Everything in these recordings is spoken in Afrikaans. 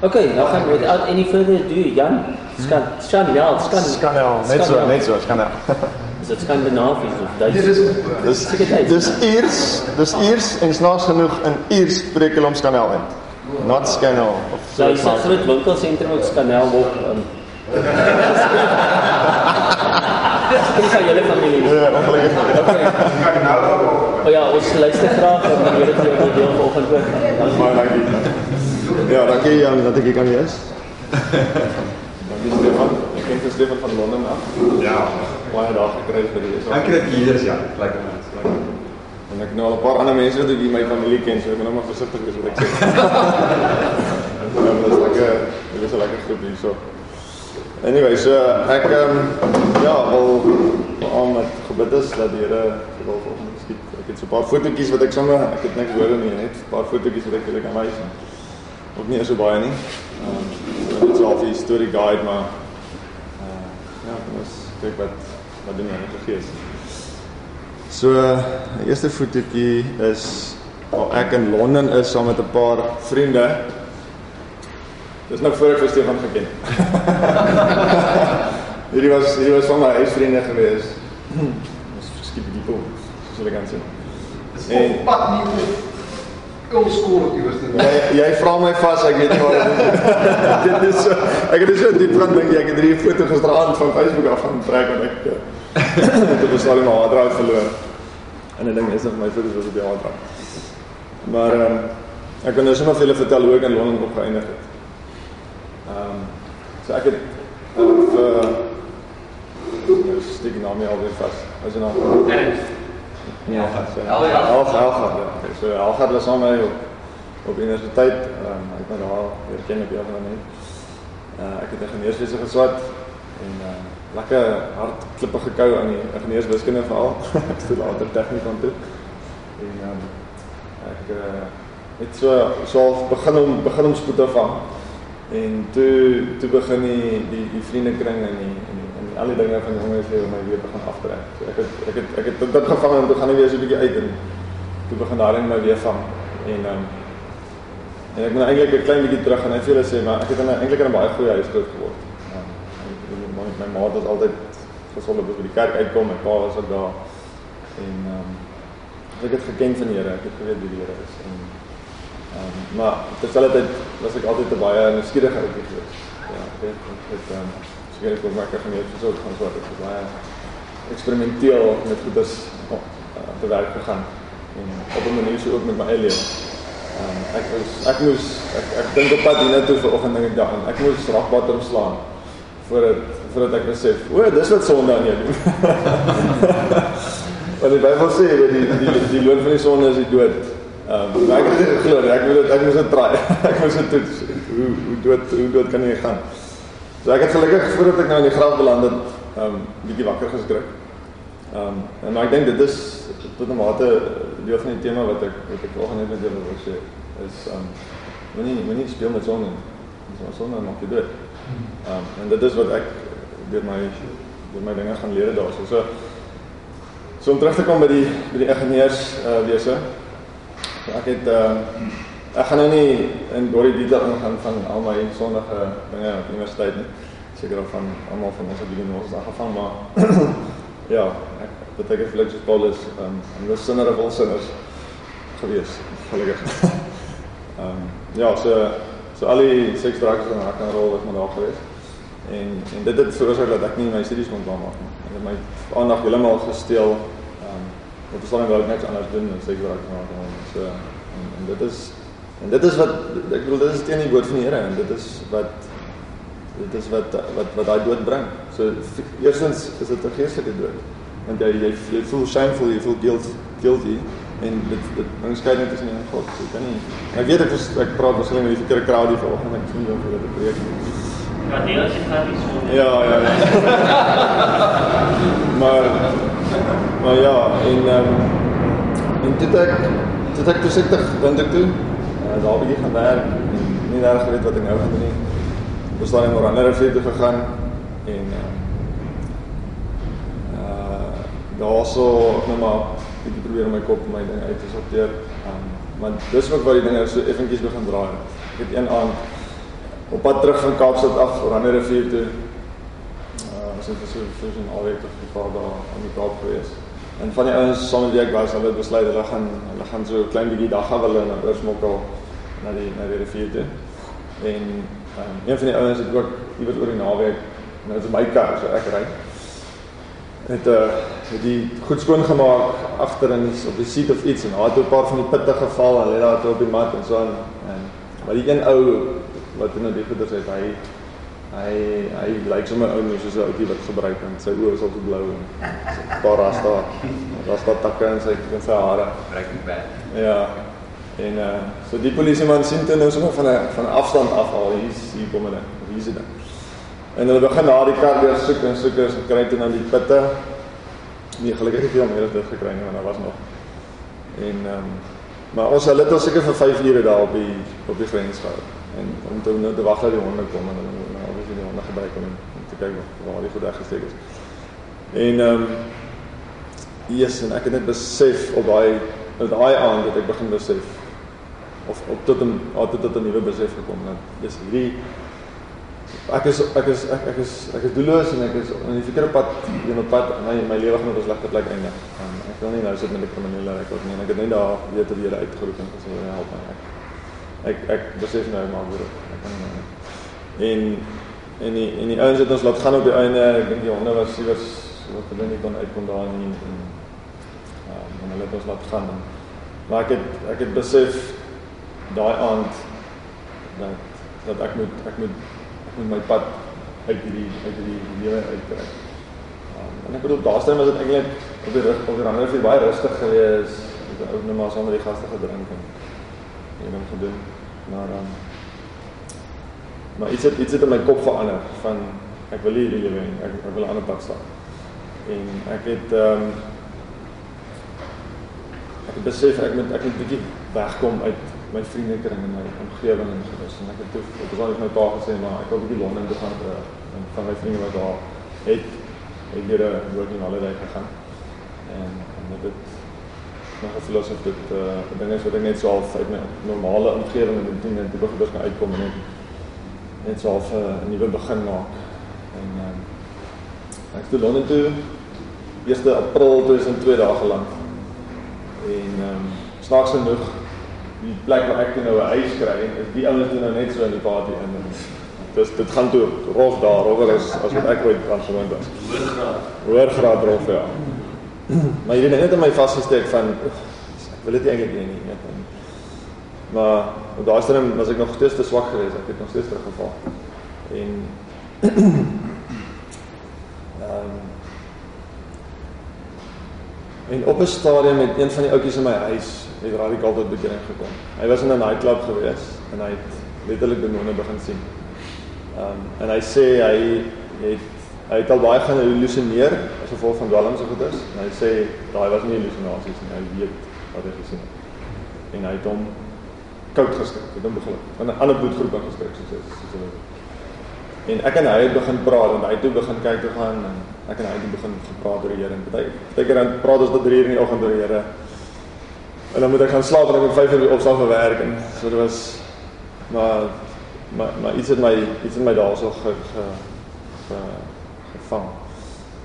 Okay, nou gaan without any further ado, Jan. Skan, skan, ja, skan. Skanel, net so, net so, skanel. Is dit Skandinavies of Duits? Dit is Dis Seker Duits. dis Iers, dis Iers en snaaks genoeg in Iers spreek hulle om skanel uit. Not skanel of so. Nou, is 'n groot winkelsentrum ook Skanel op. Um, Dis van julle familie. Ja, ongelukkig. O ja, ons luister graag en dan weet jy ook deel vanoggend ook. Maar dankie. Ja, dankie Jan dat ek hier kan wees. Dankie Stefan. Ek ken vir Stefan van Londen af. Ja. Baie dae gekry vir die is. Ek kry dit hier is ja, lekker mens. Lekker. En ek nou al 'n paar ander mense wat ek in my familie ken, so ek moet nou maar versigtig wees wat ek sê. Ja, dit is lekker, dit is 'n lekker groep hier so. Anyway, so ek ehm um, ja, wil aan met gebid is dat die Here wil vir het so 'n paar fotootjies wat ek sommer, ek het niks woorde nie, net 'n paar fotootjies wat ek julle kan wys. Ook nie so baie nie. Ehm dit is al 'n story guide maar uh, ja, kom ons kyk wat wat doen die Gees. So, die eerste fotootjie is waar ek in Londen is saam met 'n paar vriende. Dis nou voor ek vir Stefan geken. hierdie was hierdie was van my huisvriende gewees. Ons skiep die soos hulle kan sê. En- pad nie op oudskool op iewers te Jy jy vra my vas, ek weet nie waar dit is. dit is so ek het dit so diep gaan dink, ek het hierdie foto gisteraand van Facebook af gaan trek en ek eh, het op 'n stadium my haardraad verloor. En ek dink is nog my foto's was op die haardraad. Maar ehm um, ek kan nou sommer vir julle vertel hoe ek in Londen opgeëindig het. Ehm um, so ek het uh, vir nou steek die naam nie alweer vas. Wat is die so, Elga. Elga, Elga, ja. So Elga was saam met op op universiteit. Ehm um, ek het my daar weer ken op jare net. Uh ek het ingenieurswese geswat en uh lekker hard klippe gekou aan die ingenieurswiskunde veral. ek het later tegniek aan toe. En um, ek uh het so so half begin om begin om spoed te vang. En toe toe begin die die die vriendekring en die en al die dinge van die jonges hier my weer begin aftrek. So ek het ek het ek het dit gevang en toe gaan ek weer so 'n bietjie uit en toe begin daarin my weer vang. En ehm um, en ek moet eintlik 'n klein bietjie terug gaan en vir julle sê maar ek het in eintlik in 'n baie goeie huis groot geword. Um, my, my ma was altyd gesond op by die kerk uitkom, my pa was ook daar. En ehm um, ek het geken van die Here, ek het geweet wie die Here is en ehm um, maar terselfdertyd was ek altyd 'n baie nuuskierige ou gewees. Ja, ek het ek het ehm um, ek maar ek gemeet vir so van so ek baie eksperimenteel met goeders op uh, te werk gegaan en op 'n manier so ook met my eie lewe. Um, ek was ek moes ek ek dink op pad hiernatoe vanoggend dink ek daaraan. Ek moes rockbottom slaan voordat voordat ek besef, o, dis wat sonde aan jou doen. Want die Bybel sê dat die die die loon van die sonde is die dood. Ehm um, ek het dit geglo, ek moet dit ek moet dit try. ek moet dit toets. Hoe hoe dood hoe dood kan jy gaan? So ek het gelukkig voordat ek nou in die graf beland het, ehm um, bietjie wakker geskrik. Ehm um, en maar ek dink dit is tot 'n mate deel van die tema wat ek wat ek vanoggend net met julle wil sê is ehm um, moenie moenie speel met sonde. Dis sonde maak jou dood. Ehm um, en dit is wat ek deur my deur my dinge gaan leer daarso. So so om terug te kom by die by die ingenieurs uh, wese. Ek het ehm um, ek gaan nou nie in baie detail ingaan van al my sondige dinge op universiteit nie. Seker of van almal van ons het die ons aangevang maar ja, ek beteken vir Lucius Paulus um, 'n sinner of sinners gewees. Gelukkig. Ehm um, ja, so so al die seks drugs en rock and roll het maar daar gewees. En en dit het veroorsaak dat ek nie my studies kon klaarmaak nie. En dit my aandag heeltemal gesteel. Ehm um, wat is dan wel niks anders doen as seks drugs en rock and roll. So en, en dit is en dit is wat ek bedoel dit is teen die woord van die Here en dit is wat dit is wat wat wat daai dood bring. So eerstens is dit 'n geestelike dood. Want jy jy, jy voel shameful, jy voel guilt, guilty en dit dit bring skeiding tussen jou en God. So, jy kan nie Ek weet ek was, ek praat waarskynlik met die verkeerde crowd hier vanoggend. Ek sien hoe dit preek. Ja, deel as jy gaan nie so. Ja, ja, ja. maar maar ja, en ehm um, en dit ek dit ek versigtig dink ek toe. Uh, daar bietjie gaan werk en nie reg geweet wat ek nou gaan doen nie. Ons staan in Oranje Rivier toe gegaan en uh daarso net maar bietjie probeer om my kop my ding uit te sorteer. Um, maar dis ook waar die dinge so effentjies begin draai. Ek het een aand op pad terug van Kaapstad af oor ander rivier toe. Uh ons het so so 'n alweek of 'n paar dae aan die Kaap gewees. En van die ouens saam met wie ek was, hulle het besluit hulle gaan hulle gaan so 'n klein bietjie dag gaan hulle na Oorsmokkel na die na die rivier toe. En um, een van die ouens het ook iewers oor die naweek nou is my kar so ek ry. Het uh het die goed skoon gemaak agterin op die seat of iets en daar het 'n paar van die pitte geval en lê daar op die mat en so en, en maar die een ou wat nou die goeders het hy hy hy lyk sommer ou mens soos 'n ouetjie wat gebruik en sy oë is al so blou en 'n paar rasta rasta takke en sy en sy hare Breaking Bad. ja en uh so die polisieman sien toe nou sommer van 'n van 'n afstand af al hier hier kom hulle hier is dit en hulle begin na die kar weer soek en soek en kry toe nou die pitte. Nee gelukkig het meer dit gekry nie want daar was nog. En ehm um, maar ons het al seker vir 5 ure daar op die op die grens gehou. En om te nou te wag dat die honde kom en hulle nou obviously die honde gebruik om, om te kyk waar die goed weggesteek is. En ehm um, yes, en ek het net besef op daai daai aand dat ek begin besef of op tot 'n tot tot 'n nuwe besef gekom dat dis hierdie ek is ek is ek, ek is ek is doelloos en ek is in die verkeerde pad een op pad my my lewe gaan op 'n slegte plek eindig. Um, ek wil nie nou sit met 'n kriminele rekord nie. Ek het net daar weet dat jy uitgeroep en gesê help my. Ek ek ek besef nou maar hoe ek kan nou. En en die en die ouens het ons laat gaan op die einde. Ek dink die honde was iewers wat hulle nie kon uitkom daar nie en ehm um, hulle het ons laat gaan. En, maar ek het ek het besef daai aand dat dat ek moet ek moet ek moet my pad uit hierdie uit hierdie lewe uitkry. Um, en ek bedoel daar staan was dit eintlik op die rug op die ander vir baie rustig gewees. Ek het ook net maar met die gaste gedrink en en dan gedoen. Maar um, maar iets het iets het in my kop verander van ek wil hierdie lewe hê. Ek, ek wil 'n ander pad stap. En ek het ehm um, ek besef ek moet ek moet bietjie wegkom uit my vriendekring en my omgewing en gewis en ek het toe op die ander my pa gesê maar ek wil bietjie Londen toe gaan vir en van my vriende wat daar het het hier 'n working holiday gegaan. En en dit het nog 'n filosofie dit uh dinge is wat ek net so half uit my normale omgewing en doen en toe begin begin uitkom en net net so half 'n uh, nuwe begin maak. En uh, ek het Londen toe 1 April 2002 daar geland. En ehm um, snaaks genoeg die plek waar ek nou 'n huis kry is die ouens doen nou net so in die party in. Dis dit gaan toe rof daar, rower is as wat ek ooit kan gewoond was. Hoër graad. Hoër graad rof ja. maar hierdie net in my vasgesteek van ek wil dit eintlik nie nie. En, maar op daai stadium was ek nog steeds te swak geweest. Ek het nog steeds teruggeval. En ehm um, en op 'n stadium met een van die ouetjies in my huis het radikaal tot bekering gekom. Hy was in 'n nightclub gewees en hy het letterlik demone begin sien. Ehm um, en hy sê hy het hy het al baie gaan hallusineer as gevolg van dwalms of goeders. En hy sê daai was nie hallusinasies nie. Hy weet wat hy gesien het. En hy het hom koud geskrik. Het hom begin. In 'n ander bloedgroep geskrik soos soos hy. En ek en hy het begin praat en hy het toe begin kyk toe gaan en ek en hy het begin gepraat oor die Here en baie baie keer dan praat ons tot 3 uur in die oggend oor die Here. En dan moet ek gaan slaap en ek moet 5 uur opstaan vir werk en so dit was maar maar maar iets het my iets het my daarso ge, ge, ge gevang.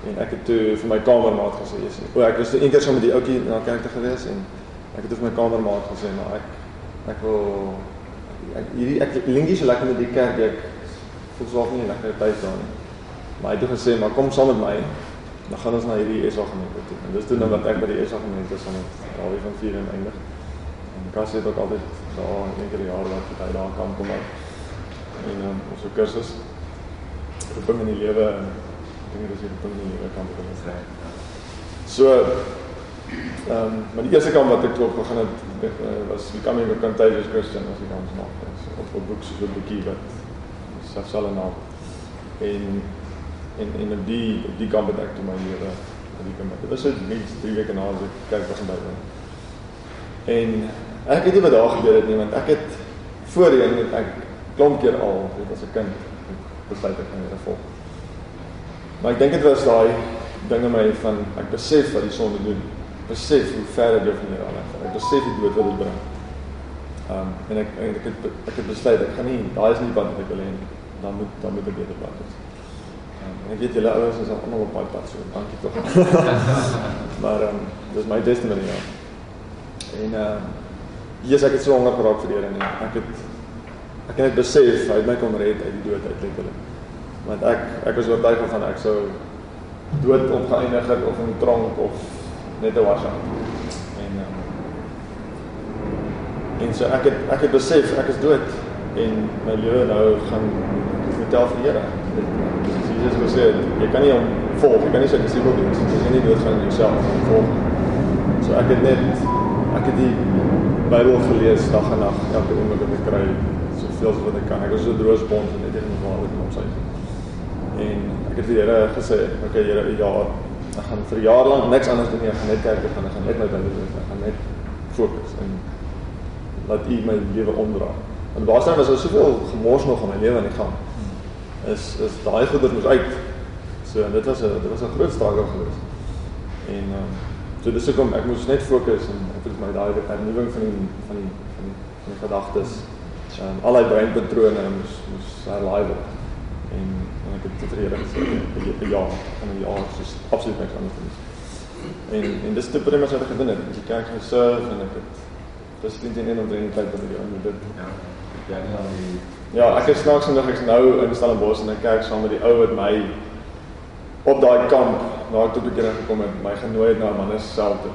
En ek het toe vir my kamermaat gesê, sê, o ek was een keer saam met die ouetjie na kerk toe gewees en ek het toe vir my kamermaat gesê, maar ek ek wil ek hierdie ek linkie so lekker met die kerk ek voel swaar nie lekker tyd daar nie. Maar hy het toe gesê, maar kom saam met my. Dan gaan ons na hierdie SA gemeente toe. En dis toe nou wat ek by die SA gemeente saam met Dawie van vier en eindig. En Cassie het ook altyd daar een keer jaar wat hy daar kan kom uit. En um, ons ook kursus roeping in die lewe en dink dis die roeping in die lewe kan sê. So ehm um, maar die eerste kamp wat ek ook begin het uh, was becoming a contagious Christian as ek ons maak. Of 'n boek so 'n boekie wat self sal naam. En en en op die op die kamp het ek toe my lewe in die kamp. Dit was so mens 3 weke na as ek kyk begin by hom. En ek het nie wat daar gebeur het nie want ek het voorheen het ek klomp keer al weet as 'n kind besluit ek gaan weer volg. Maar ek dink dit was daai dinge my van ek besef wat die sonde doen. Besef hoe ver dit jou van jou af. Ek besef die dood wat dit bring. Ehm um, en ek en ek het ek het besluit ek gaan nie daai is nie wat ek wil hê nie. Dan moet dan moet 'n beter pad wees. En ek weet julle ouers is almal op daai pad so. Dankie tog. maar ehm um, dis my testimony ja. En ehm uh, Jesus ek het so honger geraak vir die Here en ek het ek het net besef hy het my kom red uit die dood uit letterlik. Want ek ek was oortuig van ek sou dood opgeëindig het of in die tronk of net 'n washa. En um, en so ek het ek het besef ek is dood en my lewe nou gaan vertel vir die Here. Jesus gesê jy kan nie hom volg, jy kan nie sy disipel wees as jy nie dood gaan in jouself volg. So ek het net ek het die Bybel gelees dag en nag elke oomblik wat ek kry soveel as wat ek kan. Ek was so droogspons en net in ware kom sy. En ek het vir die Here gesê, "Oké okay, Here, ja, ek gaan vir jaar lank niks anders doen nie. Ek gaan net kerk toe gaan, ek gaan net my Bybel lees, ek gaan net fokus en laat U my lewe omdra." Want waarskynlik was daar soveel gemors nog in my lewe aan die gang. Is is daai goeders moes uit. So dit was 'n dit was 'n groot struggle geweest. En ehm um, so dis hoekom ek moes net fokus en ek het my daai vernuwing van die van die van die, van die gedagtes ehm um, al die breinpatrone moes moes herlaai word. En en ek het tevrede gesê vir ja, en ja, dis absoluut niks anders doen. En en dis te prima wat ek gedoen het. Ek kyk hoe serve en ek het dis dien in en drie tyd met jou met dit. Ja. Ja, al die Ja, ek is snaaks genoeg ek is nou in Stellenbosch in 'n kerk saam met die ou wat my op daai kamp na ek tot bekering gekom het, my genooi het na 'n manne self toe.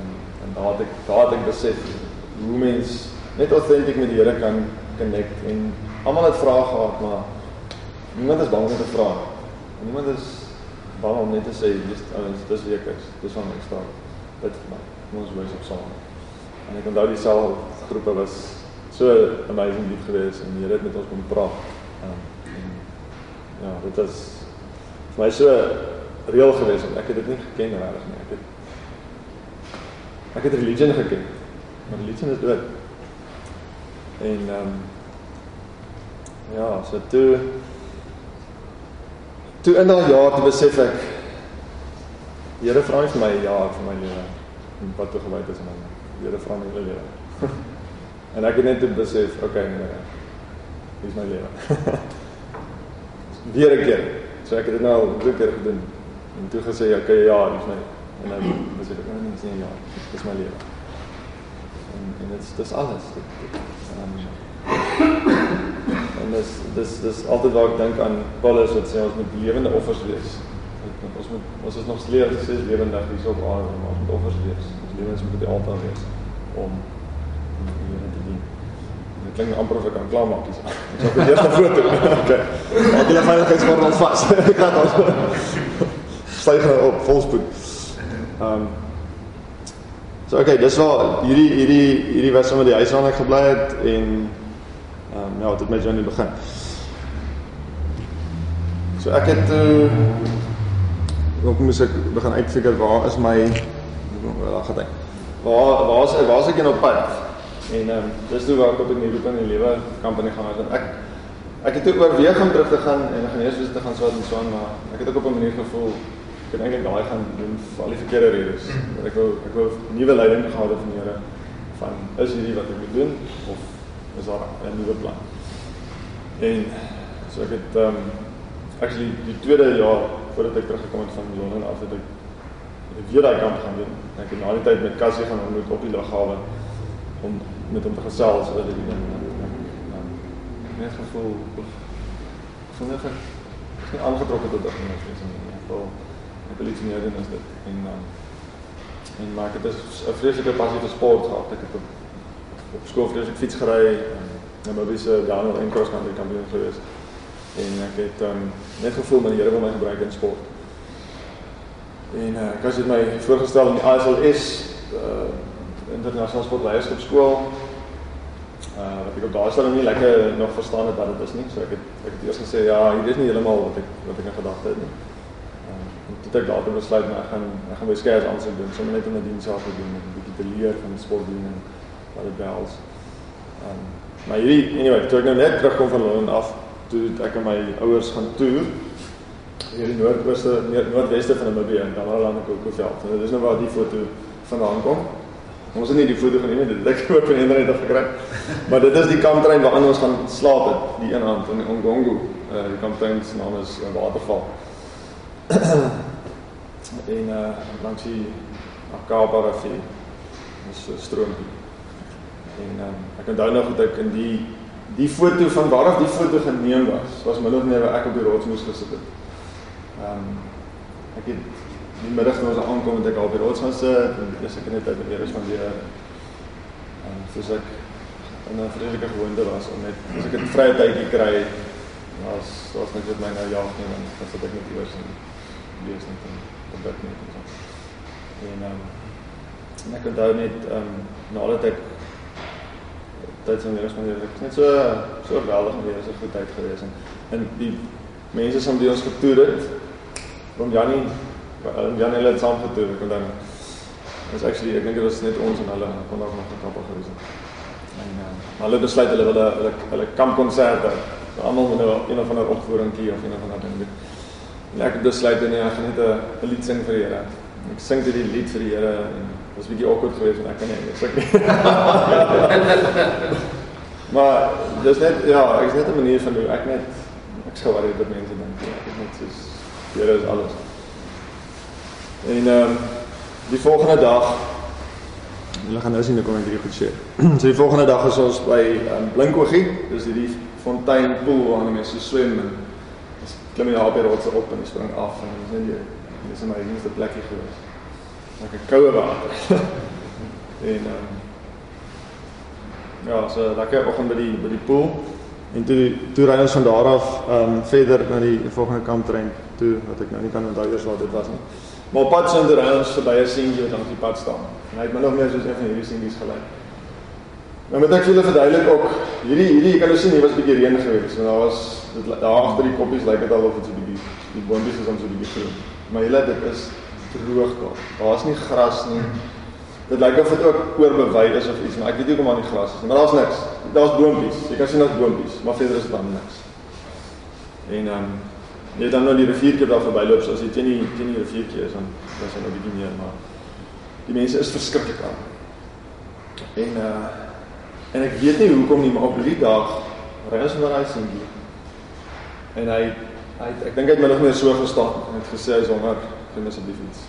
En en daar het ek daar het ek besef hoe mens net authentic met die Here kan connect en almal het vrae gehad, maar niemand is bang om te vra. En niemand is bang om net te sê dis ouens, dis wie ek is. Dis van ek staan. Dit vir my. Kom ons wees op saam. En ek onthou die sel groepe was so amazing lief geweest en die Here het met ons kom praat. Um, en ja, dit was vir my so reël geweest want ek het dit nie geken regtig nie. Ek het ek het religion geken. Maar religion is dood. En ehm um, ja, so toe toe in daai jaar toe besef ek die Here vra vir my 'n jaar vir my lewe en wat toe gewy is in my. Die Here vra my hele lewe. En ek het net toe besef, okay, nee. Dis my lewe. Weer 'n keer. So ek het dit nou al drie keer gedoen. En toe gesê, okay, ja, dis my. En nou besef ek, nee, dis nie ja, dis my lewe. En en dit is dis alles. Dit, dit, um, en dis dis dis altyd waar ek dink aan Paulus wat sê ons moet lewende offers wees. Ons moet ons is nog steeds lewendig hier op aarde, maar ons moet offers wees. Ons lewens moet op die altaar wees om Dit klink amper of ek kan klaarmaak hier. Ek sal die eerste foto. Okay. Maar die veiligheidsgordel ons vas. Ek gaan ons styg op volspoed. Ehm um, So okay, dis waar hierdie hierdie hierdie was sommer die huis waar ek gebly het en ehm um, ja, dit het my journey begin. So ek het uh, ook moet ek begin uitfigure waar is my waar gaan ek? Waar waar is waar is ek in op pad? En ehm um, dis toe waar ek op in die roep in die lewe kampanje gaan het en ek ek het oorweeg om terug te gaan en gaan eers te gaan swaat en so aan maar ek het ook op 'n manier gevoel ek het eintlik daai gaan doen vir al die verkeerde redes. Want ek wou ek wou nuwe leiding gehad het van die Here van is hierdie wat ek moet doen of is daar 'n nuwe plan? En so ek het ehm um, actually die tweede jaar voordat ek teruggekom het van Londen af het ek het weer daai kamp gaan doen. Ek het na die tyd met Cassie gaan ontmoet op die lughawe om met hom te gesels oor die ding. Net gevoel vinnig is nie aangetrokke tot dit nie, is nie. Ek wil ek wil iets meer doen as dit. En dan en maar ek het 'n vreeslike passie vir sport gehad. Ek het op op skool vreeslik fiets gery en nou maar dis 'n Daniel en cross country kampioen gewees. En ek het um, net gevoel dat die Here wil my gebruik in sport. En uh, ek het my voorgestel in die ISLS uh internasionale sportleierskapskool. Uh wat ek op daai stadium nie lekker nog verstaan het wat dit is nie. So ek het ek het eers gesê ja, hier is nie heeltemal wat ek wat ek in gedagte het nie. Uh en toe ek later besluit maar ek gaan ek gaan by skeiers aansoek doen, sommer net om 'n diensjaar te doen en 'n bietjie te leer van die sport doen en wat dit behels. Um maar hierdie anyway, toe ek nou net terugkom van Londen af, toe ek en my ouers gaan toer hier in Noordooste, Noordweste van Namibië dan Mpumalanga en Kokosveld. En dit is nou waar die foto vandaan kom. Ons het nie die foto geneem nie, dit het ek ook van internet af gekry. Maar dit is die kamptrein waaraan ons gaan slaap het, die een aand in Ongongo. Uh die kamptrein se naam is 'n uh, waterval. en uh langs die Akaba rivier. Dis so stroompie. En um, ek onthou nog dat ek in die die foto van waar af die foto geneem was, was min of meer waar ek op die rots moes gesit het. Ehm um, ek het die middag toe ons aankom het ek al op die rots gaan sit en dis ek net weer is van weer en soos ek in 'n vreeslike gewoonte was om net as ek 'n vrye tydjie kry was was net met my nou jaag nie dan dan sit ek net iewers en lees net en bed net en so. En ehm um, en ek onthou net ehm um, nadat ek tyd van hierdie manier ek net so so geweldig weer is 'n goed tyd gewees en en die mense wat by ons getoer het om Janie en Janie het saam getoer ek onthou is actually ek dink dit was net ons en hulle kon daar nog kappel gewees het. En uh, hulle besluit hulle wil hulle hulle kampkonserte. Almal moet nou een of ander opvoeringkie of een of ander ding doen. En ek besluit nee ek gaan net 'n lied sing vir die Here. Ek sing dit die lied vir die Here en was 'n bietjie awkward geweest want ek kan nie Engels ek maar dis net ja, ek is net 'n manier van hoe ek net ek sou worry dat mense dink ek net soos Here is alles. En ehm um, die volgende dag hulle gaan nou sien hoe kom ek hierdie goed sê. so die volgende dag is ons by um, Blinkoogie, dis hierdie fontein pool waar mense so swem en klim jy op die rotse op en spring af en dis net jy dis 'n my enigste plekkie gewees lekker koue water. en ehm um, ja, so lekker oggend by die by die pool en toe toe ry ons van daar af ehm um, verder na die volgende kamptrein toe wat ek nou nie kan onthou eers waar dit was nie. Maar op pad so toe ry ons verby 'n seentjie wat aan die pad staan. En hy het min of meer soos een van hierdie seentjies gelyk. Nou moet ek vir julle verduidelik ook hierdie hierdie jy kan nou sien hier was 'n bietjie reën geweest. So daar was dit daar agter die koppies lyk dit al of dit so bietjie die boontjies is om so bietjie groen. Maar julle dit is droog daar. Daar's nie gras nie. Dit lyk of dit ook oorbewei is of iets, maar ek weet nie hoekom daar nie gras is nie. Maar daar's niks. Daar's boontjies. Jy kan sien daar's boontjies, maar verder is dan niks. En ehm um, jy dan nou die riviertjie daar verbyloop, so as jy teen die teen die riviertjie is dan dan is nou bietjie meer, maar die mense is verskriklik aan. En uh en ek weet nie hoekom nie, maar op die dag ry ons oor daai seentjie. En hy hy ek dink hy het my nog meer so gestaan en het gesê hy's honger vir asseblief iets.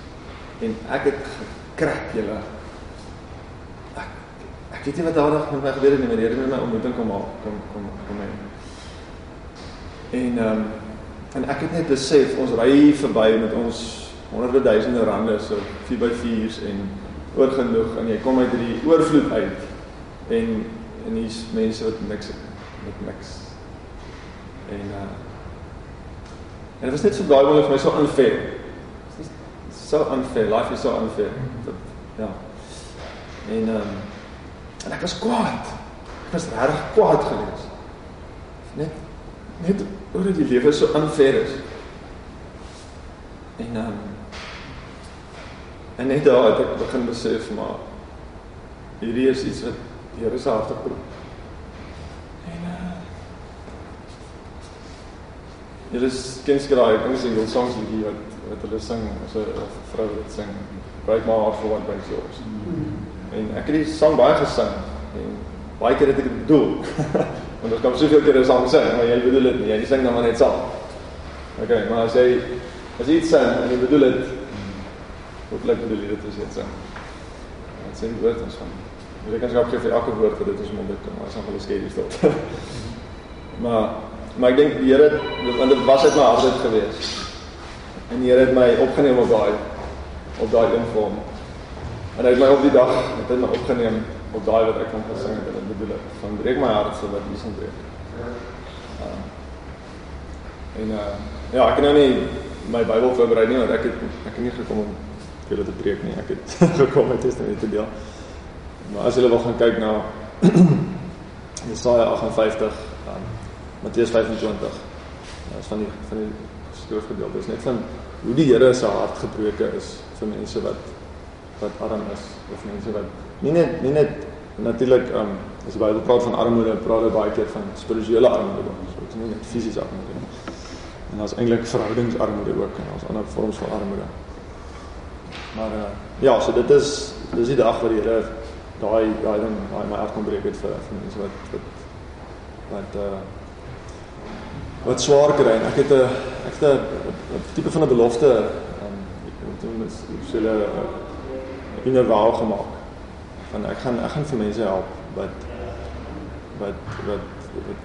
En ek het gekrak julle. Ek ek weet nie wat daardag met my gebeur het nie, maar die Here het my ontmoeting kom maak, kom kom kom my. En ehm um, en ek het net besef ons ry verby met ons honderde duisende rande so 4x4s en oorgenoeg en jy kom uit hierdie oorvloed uit en en hier's mense wat niks met niks. En uh en dit was net so daai wil vir my so unfair so unfair. Life is so unfair. Dat, ja. En ehm um, en ek was kwaad. Ek was reg kwaad geweest. Net net oor die lewe so unfair is. En um, en net daar het ek begin besef maar hierdie is iets wat die Here se hart geproe. En uh Julle ken seker daai Engelse songs liedjie wat wat hulle sing as 'n vrou wat sing break my heart for what breaks yours. Mm. En ek het die sang baie gesing en baie keer het ek dit bedoel. Want ons kan soveel keer 'n sang sing, maar jy bedoel dit nie. Jy sing dan maar net saam. Okay, maar as jy as jy iets sing en jy bedoel dit wat lyk bedoel jy dit as jy dit sing? Dit sê woord ons van. Jy kan skop vir elke woord wat dit is om dit te maar nog wel skielik stil. maar maar ek dink die Here want dit was uit my hart uit gewees. En die Here het my opgeneem op daai op daai invorm. En hy het my op die dag het hy my opgeneem op daai wat ek van gesing het dit bedoel ek van breek my hart so wat hier sien breek. Uh, en uh, ja, ek het nou nie my Bybel voorberei nie want ek het ek het nie gekom om julle te preek nie. Ek het gekom om testament te deel. Maar as julle wil gaan kyk na Jesaja 58, dan Matteus 25. Dit is van die van die skrifgedeelte is net van hoe die Here se hart gebroke is vir mense wat wat arm is of mense wat nie net nie net natuurlik um as jy baie praat van armoede, praat jy baie keer van spirituele armoede. So dit is nie net fisiese armoede nie. En daar's eintlik verhoudingsarmoede ook en daar's ander vorms van armoede. Maar uh, ja, so dit is dis die dag wat die Here daai daai ding daai my hart kon breek het vir vir mense wat wat wat uh wat swaar kry en ek het 'n ek het 'n tipe van 'n belofte um toen met hulle inner wou gemaak van ek gaan ek gaan vir mense help wat wat wat wat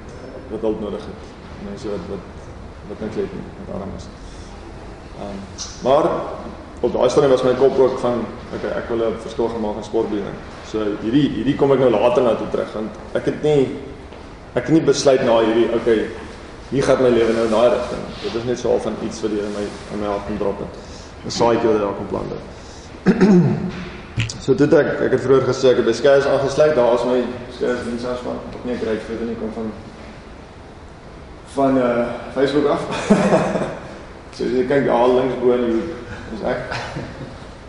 wat hulp nodig het mense wat wat wat net weet wat arm is. Ehm um, maar op daai stadium was my kop ook van okay, ek wil 'n verskil gemaak in sportbediening. So hierdie hierdie kom ek nou later na toe terug want ek het nie ek het nie besluit na hierdie okay, hier gaan my lewe nou in daai rigting. Dit is net so al van iets wat hier in my in my hart kom drop het. 'n Saadjie wat daar kom plant het. So dit ek ek het vroeër gesê ek het by Skys aangesluit. Daar is my Skys diensas van op nie kry vir nie kom van van uh Facebook af. so jy kyk al links bo in die hoek. Dis ek.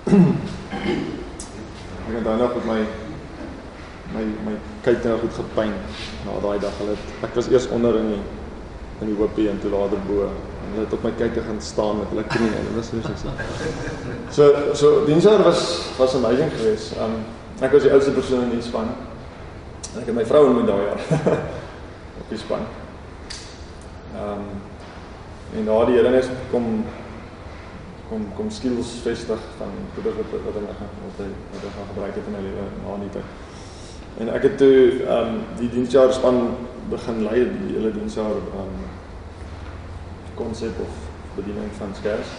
ek het nog met my my my kyk nou goed gepyn na daai dag. Hulle ek was eers onder in die in die hoopie en toe later bo. En hulle het op my kyk te gaan staan met hulle knie en dit was so so. So diensjaar was was amazing geweest. Um ek was die oudste persoon in die span. Ek het my vrou ontmoet daai jaar op die span. Ehm um, en daardie Here is kom kom kom skills vestig van goeie wat wat hy gaan wat hy wat hy gaan gebruik het in my lewe na die tyd. En ek het toe ehm um, die diensjaar span begin lei die hele diensjaar ehm um, konsep of bediening van skers.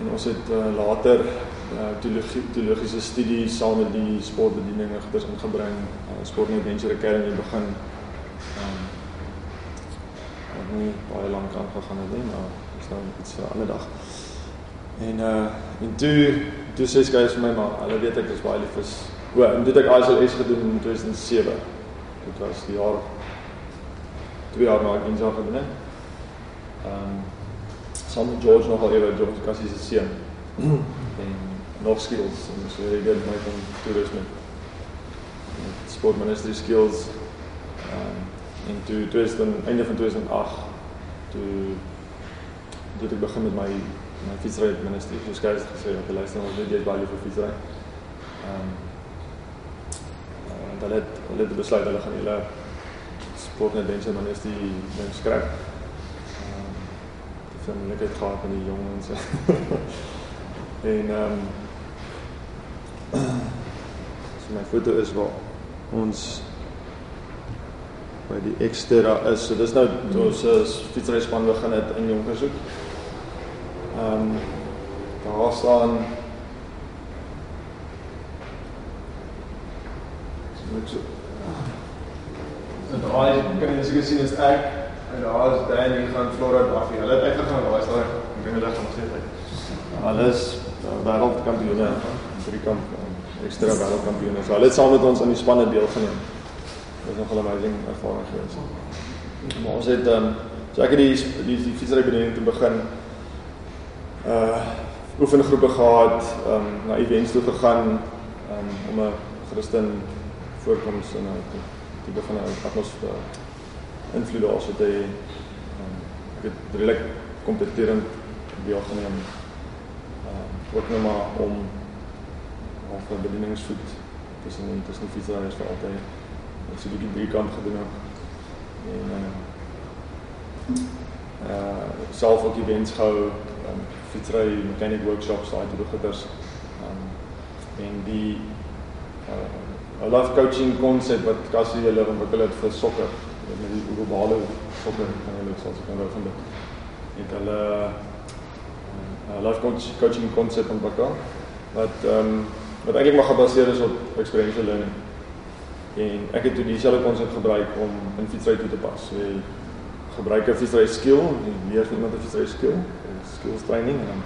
En ons het uh, later uh, teologie teologiese studie saam met die sportbediening goeders ingebring. Uh, Sport Adventure Academy begin ehm um, nie baie lank aangegaan het nie, maar dis nou iets vir 'n ander dag. En uh en toe toe sê skys vir my maar, hulle weet ek is baie lief is. O, en dit ek ISLS gedoen in 2007. Dit was die jaar twee jaar na ek in Japan gedoen het. Ehm um, saam met George nog al ewe George Cassie se seun. en nog skills en so jy get my van toerisme. Sport ministry skills. Ehm um, en toe toe is dan einde van 2008 toe toe ek begin met my my fietsry ministry so skous gesê hulle luister ons weet jy is baie vir fietsry. Ehm um, uh, hulle het hulle het besluit hulle gaan hulle sport net mense ministry ding skryf. Ehm die familie gehad met die jong mense. en ehm um, so my foto is waar ons by die ekstra is. So dis nou ons uh, fietsryspan begin het in Jonkershoek. Ehm um, daar staan so En daai kan jy seker sien is ek en daar is Danny gaan Florida af. Hulle het uitgegaan daai staan ek dink hulle gaan nog steeds uit. Alles wêreldkampioene, drie kamp ekstra wêreldkampioene. So hulle het saam met ons aan die spanne deelgeneem. Dit is nog 'n amazing ervaring geweest. Maar ons het ehm um, so ek het die die, die fietsry bediening te begin uh oefengroepe gehad, ehm um, na events toe gegaan um, om 'n Christen voorkoms en 'n tipe van 'n atmosfeer invloed daar so te hê. Um, ek het redelik kompeterend deelgeneem. Ehm um, ook nou maar om of 'n bedieningsvoet tussen tussen fietsry is vir altyd Ek het so 'n bietjie drie kant gedoen ook. En uh uh self ook events gehou, um, fietsry, mechanic workshops, daai tipe goeders. Um en die uh life coaching konsep wat Cassie hulle ontwikkel het vir sokker, die globale sokker kan hulle selfs kan wou van dit. Het hulle uh life coach, coaching konsep ontwikkel wat um wat eintlik maar gebaseer is op experiential learning. En ek het toe dieselfde konsep gebruik om in fietsry toe te pas. So jy gebruik 'n fietsry skill, jy leer iemand 'n fietsry skill, skills training en dan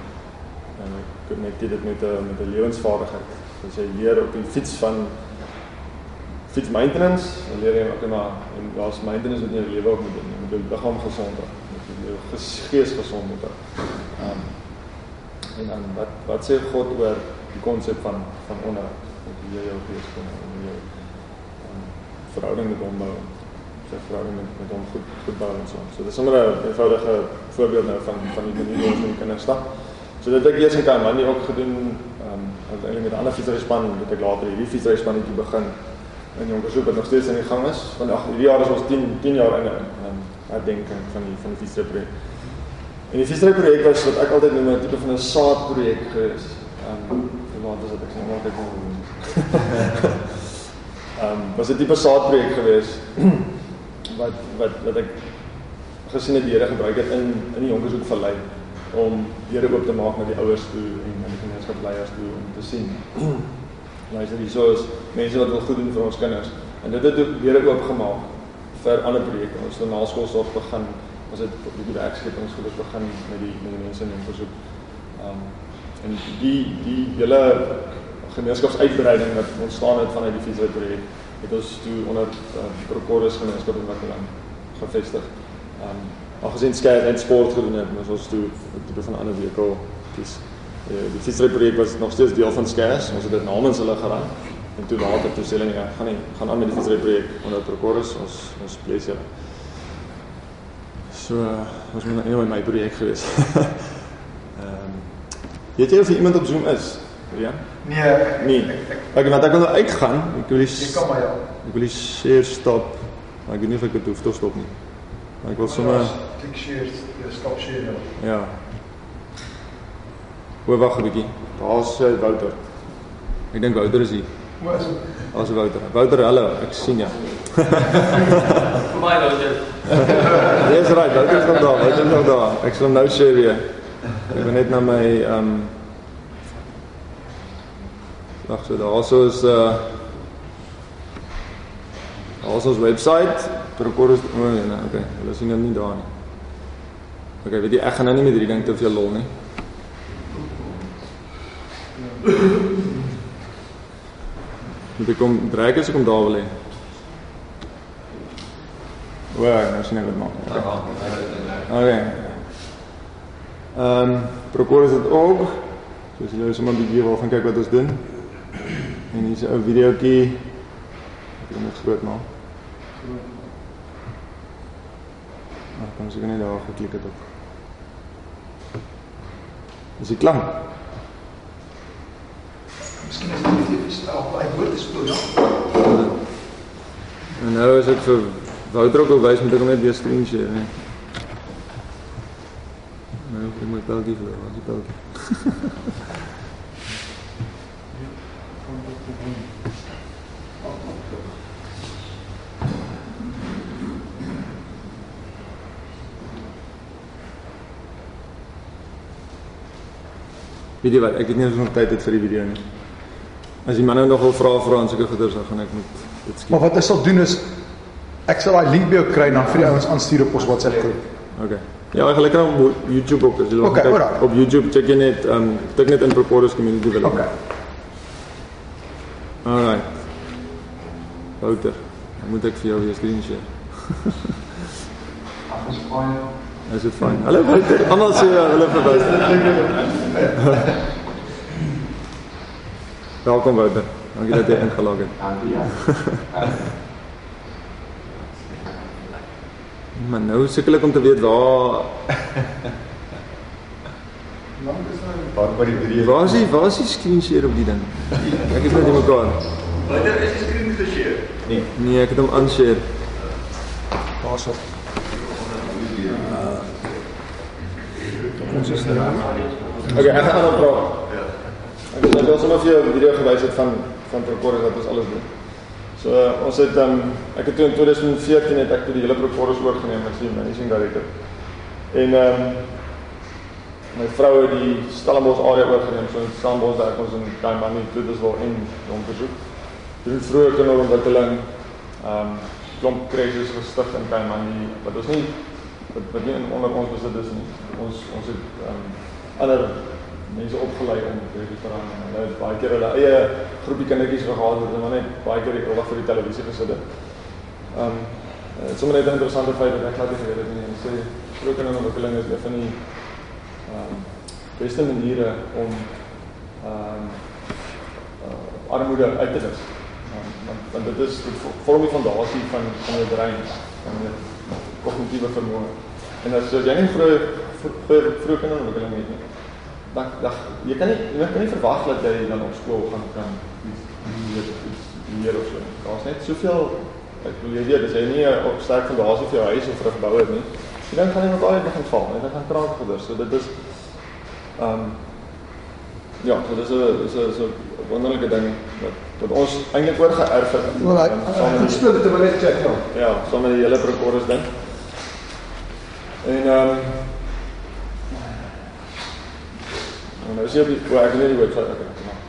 en ek connecteer dit met 'n met 'n lewensvaardigheid. So jy leer op die fiets van fiets maintenance, dan leer jy ook maar en daar's maintenance wat jy in jou lewe op moet doen. Jy moet jou liggaam gesond hou, moet jou gees gesond hou. Ehm um, en dan wat wat sê God oor die konsep van van onderhoud? Dat jy jou gees kan jou verhouding met hom bou. Sy verhouding met met hom goed goed bou en so. So dis sommer 'n eenvoudige voorbeeld nou van van die manier hoe ons met kinders stap. So dit ek eers in Kaimani ook gedoen, ehm um, uiteindelik met 'n ander fietsryspan het ek later hierdie fietsryspannetjie begin in Jonkershoek wat nog steeds aan die gang is. Vandag hierdie jaar is ons 10 10 jaar in 'n herdenking van die van die fietsryprojek. En die fietsryprojek was wat ek altyd noem 'n tipe van 'n saadprojek gewees. Ehm um, wat is dit ek sê nou altyd noem. Ehm um, was 'n tipe saadprojek gewees wat wat wat ek gesien het die Here gebruik het in in die Jonkershoek vallei om deure oop te maak na die ouers toe en na die gemeenskapsleiers toe om te sien. Luister, hier is mense wat wil goed doen vir ons kinders en dit het deure oop gemaak vir ander projekte. Ons het na skoolsorg begin, ons het die werkskepingsgeluk begin met die met die mense in versoek. Um en die die hele gemeenskapsuitbreiding wat ontstaan het vanuit die fietsryprojek het ons toe onder uh, Procorus gemeenskap in Makkeland gevestig. Um Aangesien skei en sport gedoen het, ons toe 'n tipe van ander wekel kies. Die, die fietsryprojek was nog steeds deel van Skers. Ons het dit namens hulle geran. En toe later toe sê hulle nee, gaan nie gaan aan met die fietsryprojek onder Procorus. Ons ons plees julle. So, was my nou my projek gewees. Ehm um, weet jy of iemand op Zoom is? Ja? Nee. Nee. Ek want ek wil nou uitgaan. Ek wil Jy kan maar ja. Ek wil share stop. Maar ek weet nie of ek dit hoef te stop nie. Maar ek wil sommer klik share, jy stop share nou. Ja. Hoe wag 'n bietjie. Daar's uh, Wouter. Ek dink Wouter is hier. Is dit? Daar's Wouter. Wouter, hallo, ek sien jou. Vir my Wouter. Dis reg, Wouter is nog daar. Wouter is nog daar. Ek sal nou share weer. Ek wil net na my ehm um, Wag, so daarso is uh Daar's ons webwerf, Procorus, o oh, nee, okay, hulle sien hom nie daar nie. Okay, weet jy, ek gaan nou nie met hierdie ding te veel lol nie. Moet ek kom trek as ek kom daar wil hê. O, nou sien ek dit maar. Okay. Ehm, um, Procorus het ook soos julle sommer 'n bietjie wil gaan kyk wat ons doen. En hier's 'n ou videoetjie. Ek moet dit groot maak. Maar kom seker net daar geklik het op. Is dit klank? Miskien is dit nie stel by woorde speel ja. En nou as ek vir Wouter ook wys moet ek hom net weer screen share, né? Nou, ek moet belgie vir, wat is die belgie? Weet jy wat, ek het nie eens nog tyd het vir die video nie. As die manne nog wil vra vra en sulke goeders dan gaan ek moet dit skiep. Maar wat ek sal doen is ek sal daai link by jou kry en dan vir die ouens aanstuur op ons WhatsApp groep. Okay. Ja, ek lekker op YouTube ook as jy wil Okay, kyk. alright. Op YouTube check jy net um, tik net in Procorus Community Development. Okay. Alright. Wouter, moet ek vir jou weer screen share. Ons gaan Is dit fyn? Hallo Wouter. Almal sê uh, hulle verwys. Welkom Wouter. Dankie dat jy ingelog het. Dankie ja. Maar nou sukkel ek om te weet waar Waar by die video. waar is die waar is die screen share op die ding? Ek is net nie mekaar. Watter is die skerm geshare? Nee. Nee, ek het hom unshare. daarso. Okay, ek gaan nou praat. Ek het nou sommer vir jou 'n video gewys het van van Procorus wat ons alles doen. So ons het um, ek het toe in 2014 het ek toe die hele Procorus oorgeneem as die managing director. En um, my vrou het die Stellenbosch area oorgeneem. So in Stellenbosch werk ons in Kaimani, Tutuswil en Jonkershoek. Doen vroeë kinderontwikkeling. Ehm um, klomp crashes gestig in Kaimani wat ons nie wat, wat nie in onder ons besit is nie. Ons ons het um, ander mense opgelei om hierdie te verander. Hulle het baie keer hulle eie groepie kindertjies gehad wat hulle net baie keer die dag vir die televisie gesit het. Ehm um, dit is sommer net 'n interessante feit dat ek glad nie geweet het nie. Hulle sê vroeër in ontwikkeling is een van die ehm um, beste maniere om ehm um, uh, armoede uit te wis. Um, want want dit is dit vorm die fondasie van van jou brein, van jou kognitiewe vermoë. En as, as jy nie vroeg vroeg vroeg in ontwikkeling het nie, dan dan jy kan nie jy kan nie verwag dat jy dan op skool gaan kan iets meer of so. Daar's net soveel ek wil jy weet as jy nie 'n sterk fondasie vir jou huis of vir 'n gebou het nie, dan gaan jy met al begin val en dan gaan kraak gebeur. So dit is ehm um, ja, so dis 'n dis 'n so wonderlike ding wat wat ons eintlik oor geërf het. Wel, ek ek speel dit terwyl ek check ja. Ja, sommer die hele prekorus ding. En ehm um, Nou, is jy well, ek weet nie hoe ek ek maar.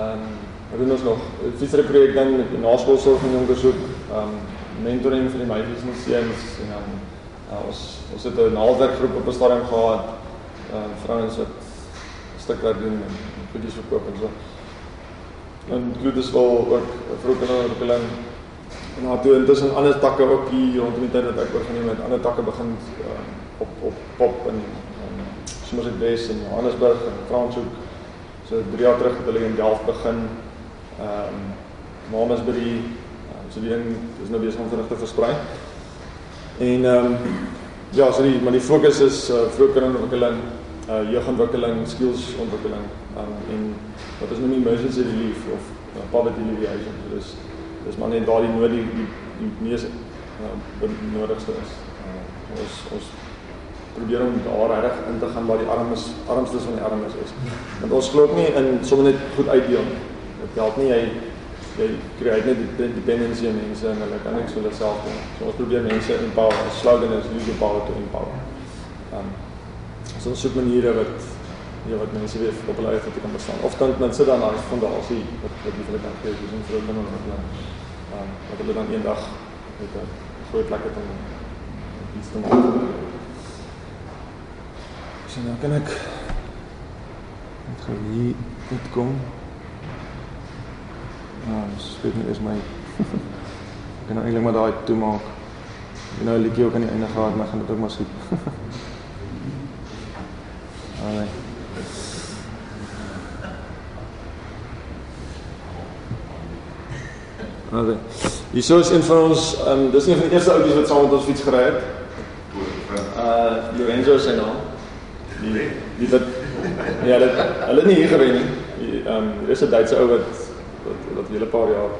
Ehm, wat doen ons nog? Fietsry projek dan die naskoolsorg van jonger soek, ehm mentoring vir die meisies en seuns en dan uh, ons ons het 'n naaldwerkgroep op 'n stadium gehad. Ehm vrouens wat stukwerk doen en goedjies verkoop en so. En glo dis wel ook vroegelingontwikkeling en daar toe intussen ander takke ook hier rondom die tyd dat ek oorgeneem het, ander takke begin uh, op op pop en soos ek Wes in Johannesburg en Franshoek. So 3 jaar terug het hulle in Delft begin. Ehm um, Mamas by die um, so die ding is nou besig om vinnig te versprei. En ehm um, ja, so die maar die fokus is uh, vroegelingontwikkeling, uh jeugontwikkeling, skillsontwikkeling um, en wat is nou nie emergency relief of uh, poverty alleviation. So dis dis maar net daardie nood die die, die mees uh, nodigste is. Uh, ons ons probeer om daar reg in te gaan waar die armes armstes van die armes is. Want ons glo nie in sommer net goed uitdeel nie. Dit help nie jy jy kry net die dependency en mense en hulle kan niks vir hulle self doen. So ons probeer mense empower. Ons slogan is use your power to empower. Um so ons soek maniere wat ja wat mense weer op hulle eie voete kan bestaan. Of dan dan sit dan as fondasie wat wat hulle kan gee, dis 'n groot ding wat hulle um wat hulle dan eendag met 'n groot plek het om iets te maak. So nou kan ek net gou hier goed kom. Nou, skryf net eers my ek kan nou eintlik maar daai toemaak. Jy nou 'n liedjie ook aan die einde gehad, maar gaan dit ook maar skiet. Allee. Okay. Hier is een van ons, um, dis een van die eerste oudies wat saam met ons fiets gery het. Uh Lorenzo se naam. Die die wat ja, dit hulle nie hier gewen nie. Ehm um, is 'n Duitse ou wat wat wat 'n hele paar jaar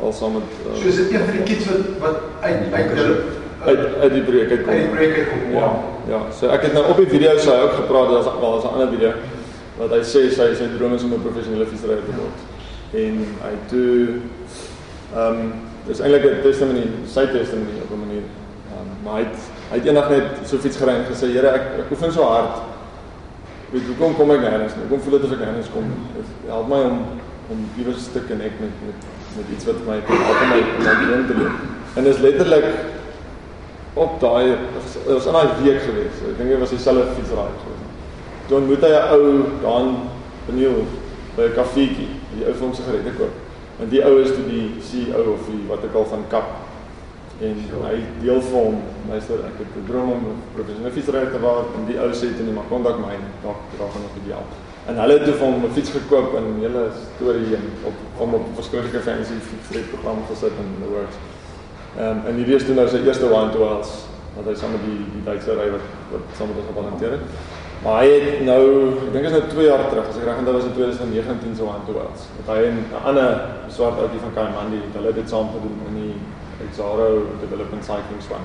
al saam met uh, So is dit een van die kids wat wat uit uit hulle uit uit die breek uit kom. Uit die breek uit kom. Ja. Ja, so ek het nou op die video sy ook gepraat, daar's wel 'n ander video wat hy sê sy sy droom is om 'n professionele fietsryer te word. En hy toe ehm um, dis eintlik 'n testimony, sy testimony op 'n manier. Ehm um, maar hy het Hy het eendag net so fiets gery en gesê, "Here, ek ek oefen so hard. Weet hoe kom ek nêrens nie? Kom voel dit as ek nêrens kom. Dit help my om om iewers te connect met met met iets wat my help om my droom te leef." En dis letterlik op daai was in daai week gewees. Ek dink dit was dieselfde gewees. Toe ontmoet hy 'n ou daar benieuwd by 'n kafeetjie, die ou hom sigarette koop. En die ou is toe die CEO of die wat ek al van kap en hy deel vir hom luister ek het 'n droom om professionele fietsryer te word en die ou sê toe net maar kontak my dalk dalk gaan op die help en hulle het toe vir hom 'n fiets gekoop en 'n hele storie en op hom op verskillende fancy fietsry program gesit in the works. Ehm um, en hierdie is toe nou sy eerste one to ones wat hy saam met die die Duitse ry wat wat saam met ons gevolunteer het. Maar hy het nou ek dink is nou 2 jaar terug as ek reg onthou was in 2019 so one to ones. Wat hy 'n ander swart ouetjie van Kaimandi, hulle het dit saam gedoen in die Exaro Development Cycling Span.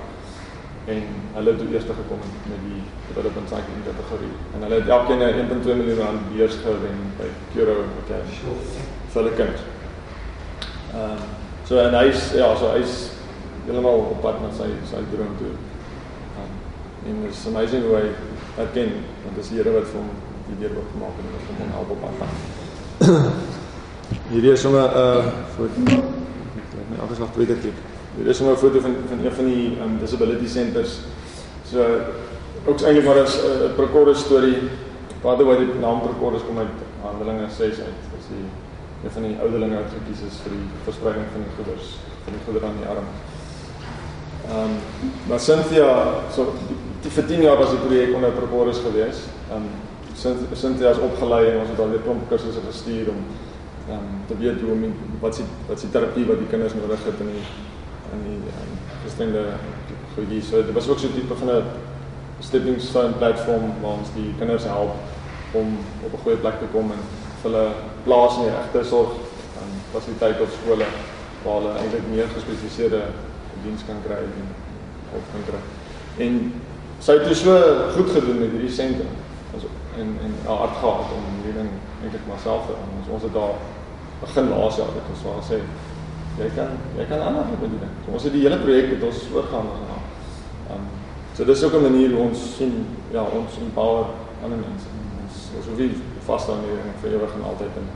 En hulle het eers gekom met die Development Cycling kategorie. En hulle het elkeen 'n 1.2 miljoen rand beurs gewen by Kuro Academy. vir hulle kind. Ehm um, so en hy's ja, so hy's heeltemal op pad met sy sy droom toe. Um, en it's amazing hoe hy dit ken, want dis die Here wat vir hom die deur oop gemaak het en wat hom help op pad. Hierdie is sommer 'n uh, foto. Ek het afgeslag twee keer klik. Dit is 'n foto van van een van die um, disability centers. So ook eintlik maar 'n uh, Procorus storie. By the way, die naam Procorus kom uit Handelinge 6 uit. Dis die een van die ouderlinge wat gekies is vir die verspreiding van die goeders, van die goedere aan die arm. Ehm um, maar Cynthia, so die vir 10 jaar was die projek onder Procorus gewees. Ehm um, Cynthia is opgelei en ons het al weer klomp kursusse gestuur om ehm um, te weet hoe om wat se wat se terapie wat die kinders nodig het in die in die um, gestremde goedjies. So dit was ook so 'n tipe van 'n stepping stone platform waar ons die kinders help om op 'n goeie plek te kom en hulle plaas in die regte sorg en fasiliteite op skole waar hulle eintlik meer gespesialiseerde diens kan kry en op kan kry. En sy het so goed gedoen met hierdie sentrum. Ons en en hard gehad om hierdie ding eintlik maar self te doen. Ons het daar begin laas jaar het ons waar sê jy kan jy kan ander doen dit. So ons het die hele projek met ons oorgaan gegaan. Um so dis ook 'n manier hoe ons sien ja, ons empower ander mense. Ons ons hoef nie vas staan hier en vir ewig en altyd en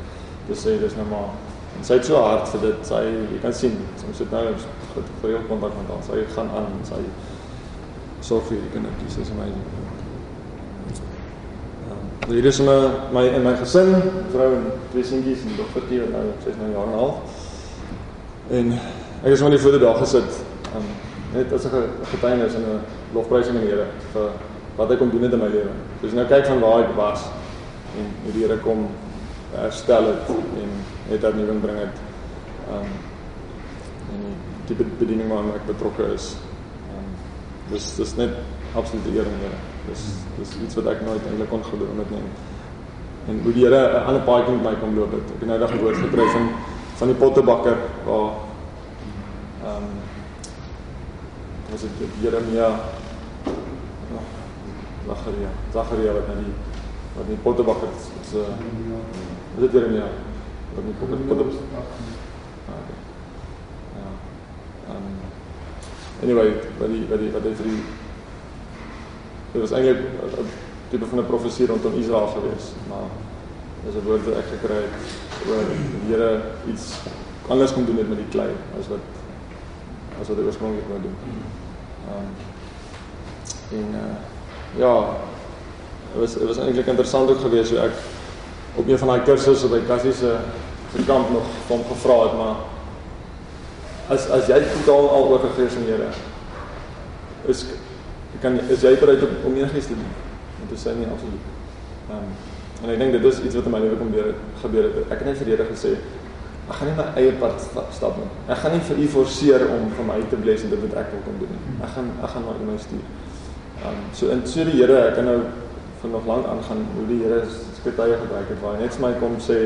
dis sê dis nou maar en sy het so hard vir dit. Sy jy kan sien, ons het nou goed gereeld kontak met haar. Sy gaan aan en sy sorg vir die kindertjies. Dis amazing. Um, hier is my my in my gesin, vrou en twee seentjies en dogtertjie wat nou sy's nou jaar en 'n half. En ek is maar die foto daar gesit. Um, net as 'n getuienis en 'n lofprysing aan die Here vir wat hy kom doen in my lewe. Dus nou kyk van waar ek was en hoe die Here kom herstel het en net dat nuwe bring het. Um en die bediening waarmee ek betrokke is. Um dis dis net absoluut eer aan Here. Dis dis iets wat ek nooit eintlik kon glo om dit neem. En hoe die Here 'n ander paadjie met my kom loop het. Ek het nou dag 'n woord gekry van van die pottebakker waar um was dit Jeremia Zacharia. Zacharia wat na die wat die pottebakker se is dit Jeremia. Wat die potte potte. Ah, okay. Ja. Um anyway, wat die wat die wat hy vir die dit was eintlik 'n tipe van 'n profesie rondom Israel gewees, maar dis 'n woord wat ek gekry het oor die Here iets anders kom doen met die klei as wat as wat hy oorspronklik wou doen. Um en uh ja, dit was dit was eintlik interessant ook geweest hoe ek op een van daai kursusse by Cassie se se kamp nog van gevra het, maar as as jy totaal al oorgegee is aan Here, is kan is jy bereid om, om enigiets te doen? Want dit sê nie absoluut. Ehm um, en ek dink dit is iets wat in my lewe kom gebeur gebeur het. Ek het net vir Here gesê ek gaan nie my eie pad stap nie. Ek gaan nie vir u forceer om vir my te bless en dit wat ek wil kom doen nie. Ek gaan ek gaan maar in my stuur. Um, so in so die Here, ek kan nou vir nog lank aangaan hoe die Here skrywe gebruik het waar hy net vir my kom sê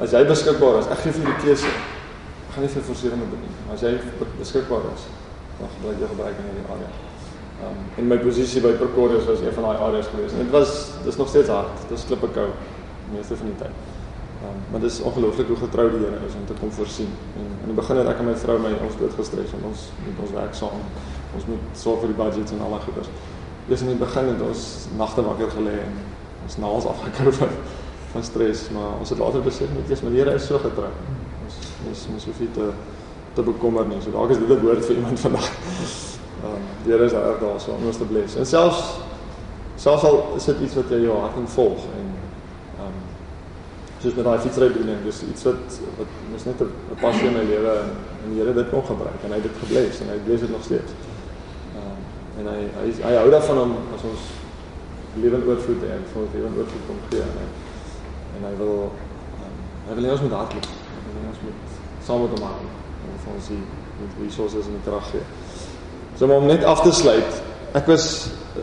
as jy beskikbaar is, ek gee vir die keuse. Ek gaan nie vir forcering moet doen nie. As jy beskikbaar is, dan gebruik jy gebruik in hierdie area. Um en my posisie by Pretorius was een van daai areas gewees. En dit was dis nog steeds hard. Dit is klippe koud meeste van die tyd. Um maar dis ongelooflik hoe getrou die Here is om te kom voorsien. En in die begin het ek en my vrou my ons dood gestres om ons met ons werk saam ons moet sorg vir die budgets en al daai goeders. Dis in die begin het ons nagte wakker gelê en ons naels afgekou van van stres, maar ons het later besef net eers meneer is so getrou. Ons ons ons hoef nie te te bekommer nie. So dalk is dit 'n woord vir iemand vandag. Ehm um, die Here is daar daar so ons te bless. En selfs selfs al is dit iets wat jy jou hart volg en ehm um, soos met daai fietsrybediening, dis iets wat wat mos net 'n passie in my lewe en, en die Here dit kon gebruik en hy het dit gebless en hy bless dit nog steeds en hy hy hy hou daarvan om as ons lewend oorvloed en vir ons lewend oorvloed kom gee en hy, en hy wil um, hy wil ons met hardloop hy wil ons met saam met hom en vir ons die met resources en krag gee. So om net af te sluit, ek was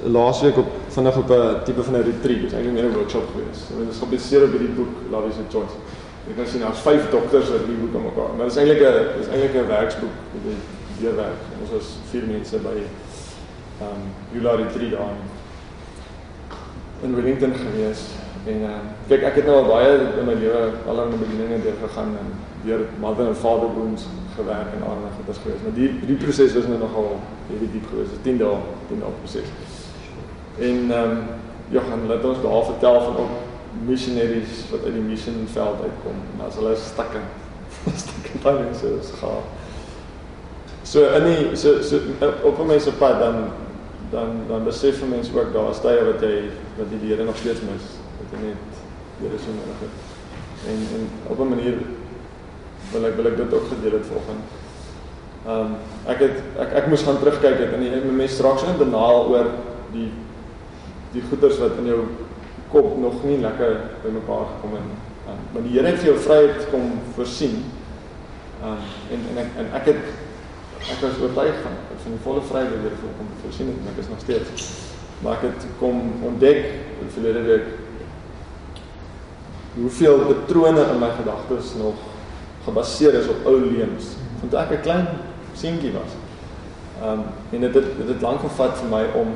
laasweek op vinnig op 'n tipe van 'n retreat, dis eintlik meer 'n workshop gewees. Dit is gebaseer op hierdie boek Love is a Choice. Ek kan sien daar's vyf dokters wat hierdie boek aan mekaar. Maar dit is eintlik 'n dis eintlik 'n werksboek met die deurwerk. Ons was vier mense by ehm um, Jula Retreat daar in Wellington gewees en uh, kyk ek het nou al baie in my lewe allerlei bedieninge deur gegaan en deur mother and father wounds gewerk en allerlei goeders gewees. Maar die die proses was nou nogal hierdie diep gewees. 10 dae, 10 dae proses. En ehm um, Johan laat ons daar vertel van ook missionaries wat uit die missionveld uitkom. En as hulle stukke stukke dan so is gaan. So in die so so op 'n mens se pad dan dan dan besef 'n mens ook daar is tye wat jy wat die Here nog steeds mis. Dat jy net Here so nodig het. En en op 'n manier wil ek wil ek dit ook gedeel het vanoggend. Ehm um, ek het ek ek moes gaan terugkyk het en die mens straks in benaal oor die die goeders wat in jou kop nog nie lekker bymekaar gekom het nie. Um, maar die Here het vir jou vryheid kom voorsien. Ehm um, en en ek en ek het ek was oortuig van van die volle vryheid wat vir kom voorsien het en ek is nog steeds. Maar ek het kom ontdek in verlede week hoeveel patrone in my gedagtes nog gebaseer is op ou leuns van toe ek 'n klein seentjie was. Ehm um, en dit het dit het lank gevat vir my om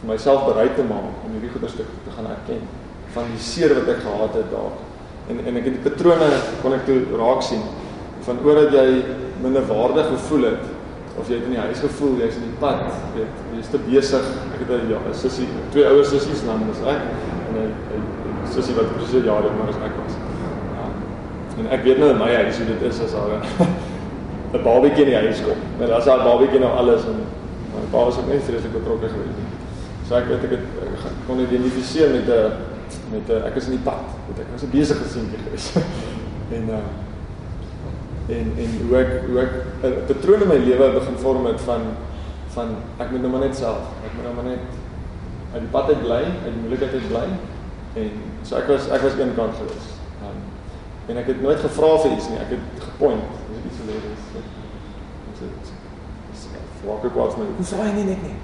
vir myself bereid te maak om hierdie goeie stuk te gaan erken van die seer wat ek gehad het daar. En en ek het die patrone kon ek toe raak sien van oor dat jy minder waardig gevoel het of jy het in die huis gevoel jy's in die pad, weet, jy's te besig. Ek het 'n ja, sussie, twee ouer sissies naam is ek en 'n sussie wat presies oud maar as ek was. En ek weet nou in my huis hoe dit is as daar 'n babatjie in die huis kom. Maar as daar 'n babatjie nou alles en my pa was ook net vreeslik betrokke geweest. So ek weet ek het ek kon identifiseer met 'n met 'n ek is in die pad. Weet ek was 'n besige seentjie geweest. en uh en en hoe ek hoe ek 'n patroon in my lewe begin vorm het van van ek moet nou maar net self. Ek moet nou maar net uit die pad uit bly, uit die moeilikheid uit bly. En so ek was ek was een kant gewees. Um, en ek het nooit gevra vir iets nie. Ek het gepoint. Dis iets wat leer is. Ons het wakker kwaad met. Hoe vra jy nie net nie?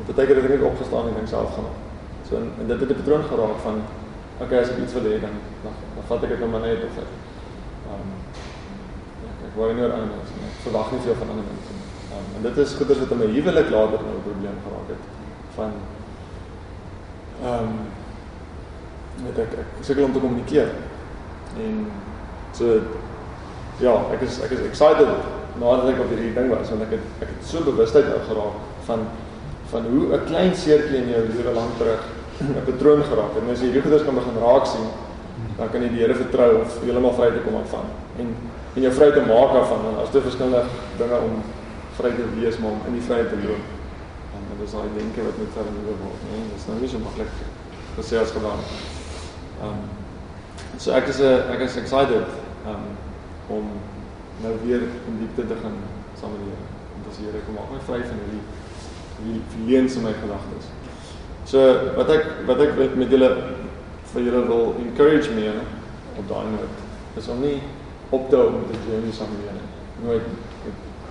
Op 'n tyd het ek net opgestaan en dink self gaan. So en, en dit het 'n patroon geraak van okay, as ek iets wil hê dan dan, dan vat ek dit nou maar net of ek um, ek, ek wou nie oor ander mense nie. Verwag nie veel van ander mense nie. Um, en dit is goeders wat in my huwelik later nou 'n probleem geraak het van ehm um, met ek ek sukkel om te kommunikeer. En so ja, ek is ek is excited nadat ek op hierdie ding was want ek het ek het so bewustheid nou geraak van van hoe 'n klein seertjie in jou lewe lank terug 'n patroon geraak het. En as jy hierdie goeders kan begin raak sien, dan kan jy die Here vertrou of heeltemal vry te kom van. En en jou vry te maak daarvan want daar's te verskillende dinge om vry te wees maar om in die vryheid te loop. En dit is daai denke wat met verander word, nee, dit is nou nie so maklik gesê as gedaan. Ehm um, so ek is 'n ek is excited um om nou weer in diepte te gaan saam met die Here. En dis die Here kom maak my vry van hierdie hierdie leuns in my gedagtes. So wat ek wat ek met julle vir julle wil encourage mee op daai noot is om nie op te hou met die journey saam met julle. Nooit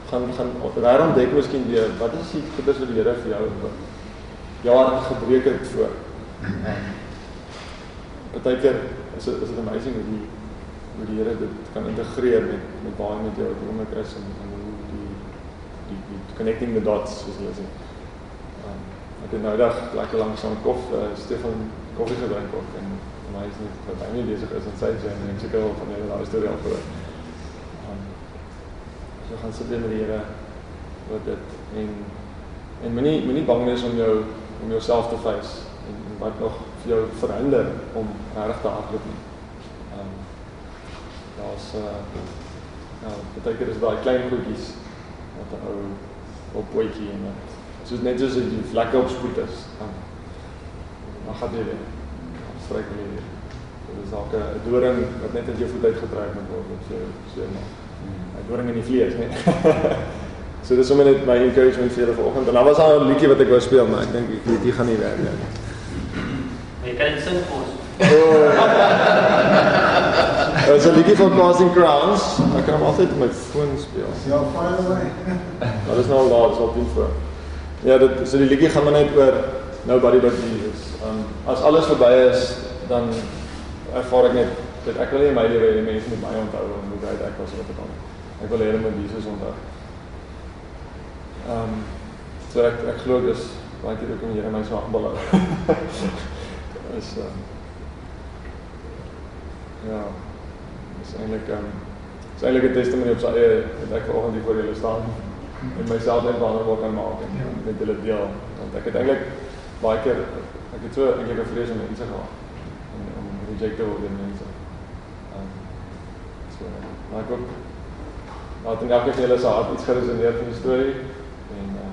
gaan gaan raar ontdek miskien weer wat is die goeders wat die Here vir jou ja gebreek het voor. Partykeer is dit is dit amazing hoe die hoe die Here dit kan integreer met met waar met jou oomblik is en en hoe die die die connecting the dots soos hulle sê. Um, ek het nou dag lekker lank saam kof uh, Stefan koffie gedrink ook en my is net wat hy nie besig is in sy journey en ek seker wel van die hele storie al gehoor. Um, so gaan sit met die Here wat dit en en moenie moenie bang wees om jou om jouself te face en, en wat nog jou verhinder om reg te hardloop nie. Ehm um, daar's uh nou baie keer is daai klein goedjies wat 'n ou op pootjie en dit soos net soos die vlekke op spoed is. Dan dan gaan jy weer stryk jy weer. Dit is dalk 'n doring wat net in jou voet uitgetrek moet word of so so maar. 'n Doring in die vlees, net. so dis sommer net my encouragement vir julle vanoggend. En dan was daar 'n liedjie wat ek wou speel, maar ek dink ek weet dit gaan nie werk nie. Dit sing vir ons. Dit is 'n liedjie van Casting Crowns. Ek kan hom altyd my foon speel. Ja, fire away. Maar dis nou al daar, dis al teen voor. Ja, dit so die liedjie gaan maar net oor nobody but Jesus. Um as alles verby is, dan ervaar ek net dat ek wil nie my lewe hê mense moet my onthou en hoe great ek was wat ek kan. Ek wil hê hulle moet Jesus onthou. Um so ek ek glo dis baie keer ook om Here my so aanbel. is um ja, is eintlik um is eintlik 'n testimonie op sy eie dat ek vanoggend hier voor julle staan en myself net vulnerable kan maak en ja. met julle deel want ek het eintlik baie keer ek het so eintlik 'n vrees om mense gehad en om rejected te word deur mense. Um so maar ek ook laat en elke keer se hart iets geresoneer van die storie en uh,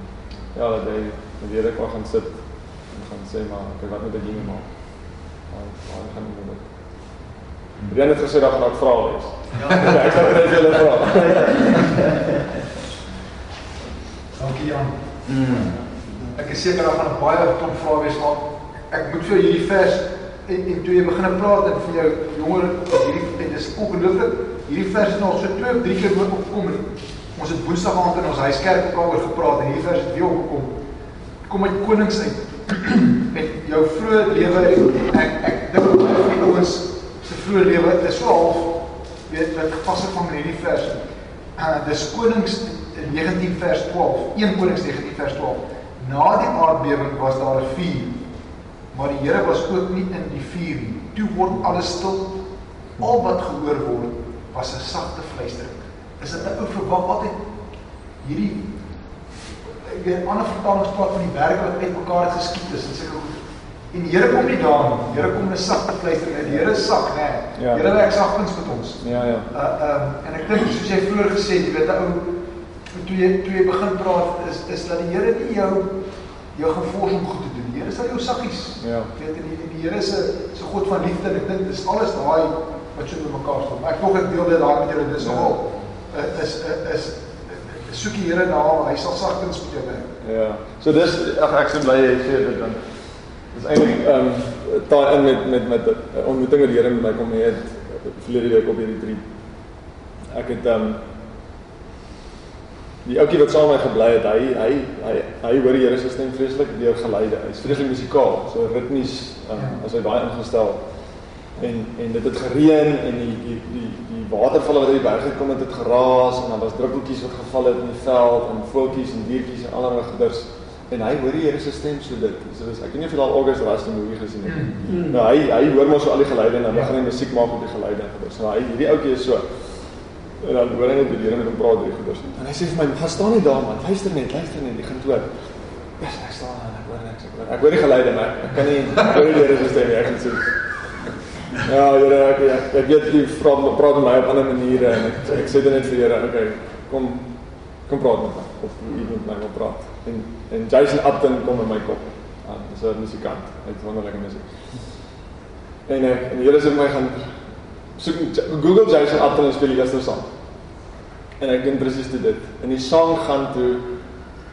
ja dat hy met hierdie kwag gaan sit en gaan sê maar okay wat moet ek hier maak? Waar gaan ek dit? Brian het gesê dat gaan ek vra wees. Ja, ek sal net julle vra. Dankie Jan. Mm. Ek is seker daar gaan baie klomp vrae wees maar ek moet vir hierdie vers en, en toe jy begin praat en vir jou jonger hierdie en dis ongelooflik hierdie vers het nog so twee of drie keer woord opgekom en ons het woensdag aand in ons huiskerk ook daaroor gepraat en hierdie vers het weer opgekom kom uit konings uit en jou vroeë lewe ek ek dink baie van Paulus se vroeë lewe is so half weet wat gepas het van hierdie vers. Uh dis Konings 19 vers 12. 1 Konings 19 vers 12. Na die aardbewing was daar 'n vuur. Maar die Here was ook nie in die vuur nie. Toe word alles stil. Al wat gehoor word was 'n sagte fluistering. Is dit 'n ou verwag altyd hierdie ek weet ander vertalings praat van die berge wat uitmekaar geskiet is en seker goed. En die Here kom nie daar nie. Die Here kom in 'n sagte fluistering. Die Here is sag, né? Nee. Ja. Die Here werk sagkens met ons. Ja, ja. Uh um en ek dink soos jy vroeër gesê het, jy weet 'n ou toe jy toe jy begin praat is is dat die Here nie jou jou gefors om goed te doen. Die Here sal jou saggies. Ja. Weet en die, die Here se se God van liefde en ek dink dis alles daai wat so met mekaar staan. Ek dink ek deel dit daar met julle dis nogal uh, is uh, is soek die Here daar, hy sal sagkens met jou werk. Ja. So dis ag ek sien bly jy sê dit dan. Dis eintlik ehm um, taai in met met met 'n ontmoeting wat die Here met my kom het verlede week op hierdie retreat. Ek het ehm um, die ouetjie wat saam met my gebly het, hy hy hy hy hoor die Here se stem vreeslik deur geleide. Hy's vreeslik musikaal, so ritmies um, as hy daai ingestel. En en dit het gereën en die die die die watervalle wat uit die berg gekom het, het geraas en dan was druppeltjies wat geval het in die veld en voeltjies en diertjies en allerlei gedurs. En hy hoor die Here se stem so dit. So dis ek weet nie of jy al August Rust die movie gesien het nie. Nou hy hy hoor mos so al die geluide en dan begin hy musiek maak op die geluide en gedurs. Nou hy hierdie ouetjie is so En dan hoor hy net die Here met hom praat drie goeders. En hy sê vir my, "Gaan staan nie daar man, luister net, luister net, jy gaan toe." Ja, ek staan en ek hoor niks, ek hoor. Ek hoor die geluide maar ek kan nie hoor die Here se stem nie, ek kan sê. Ja, Here, ek ek, ek weet jy praat praat met my op ander maniere en ek ek sê dit net vir Here, okay, kom kom praat met my of u moet met my wil praat. En en Jason Upton kom in my kop. Ah, dis 'n musikant. Hy het wonderlike musiek. En ek en die Here sê my gaan soek Google Jason Upton en speel die eerste sang. En ek doen presies dit. En die sang gaan toe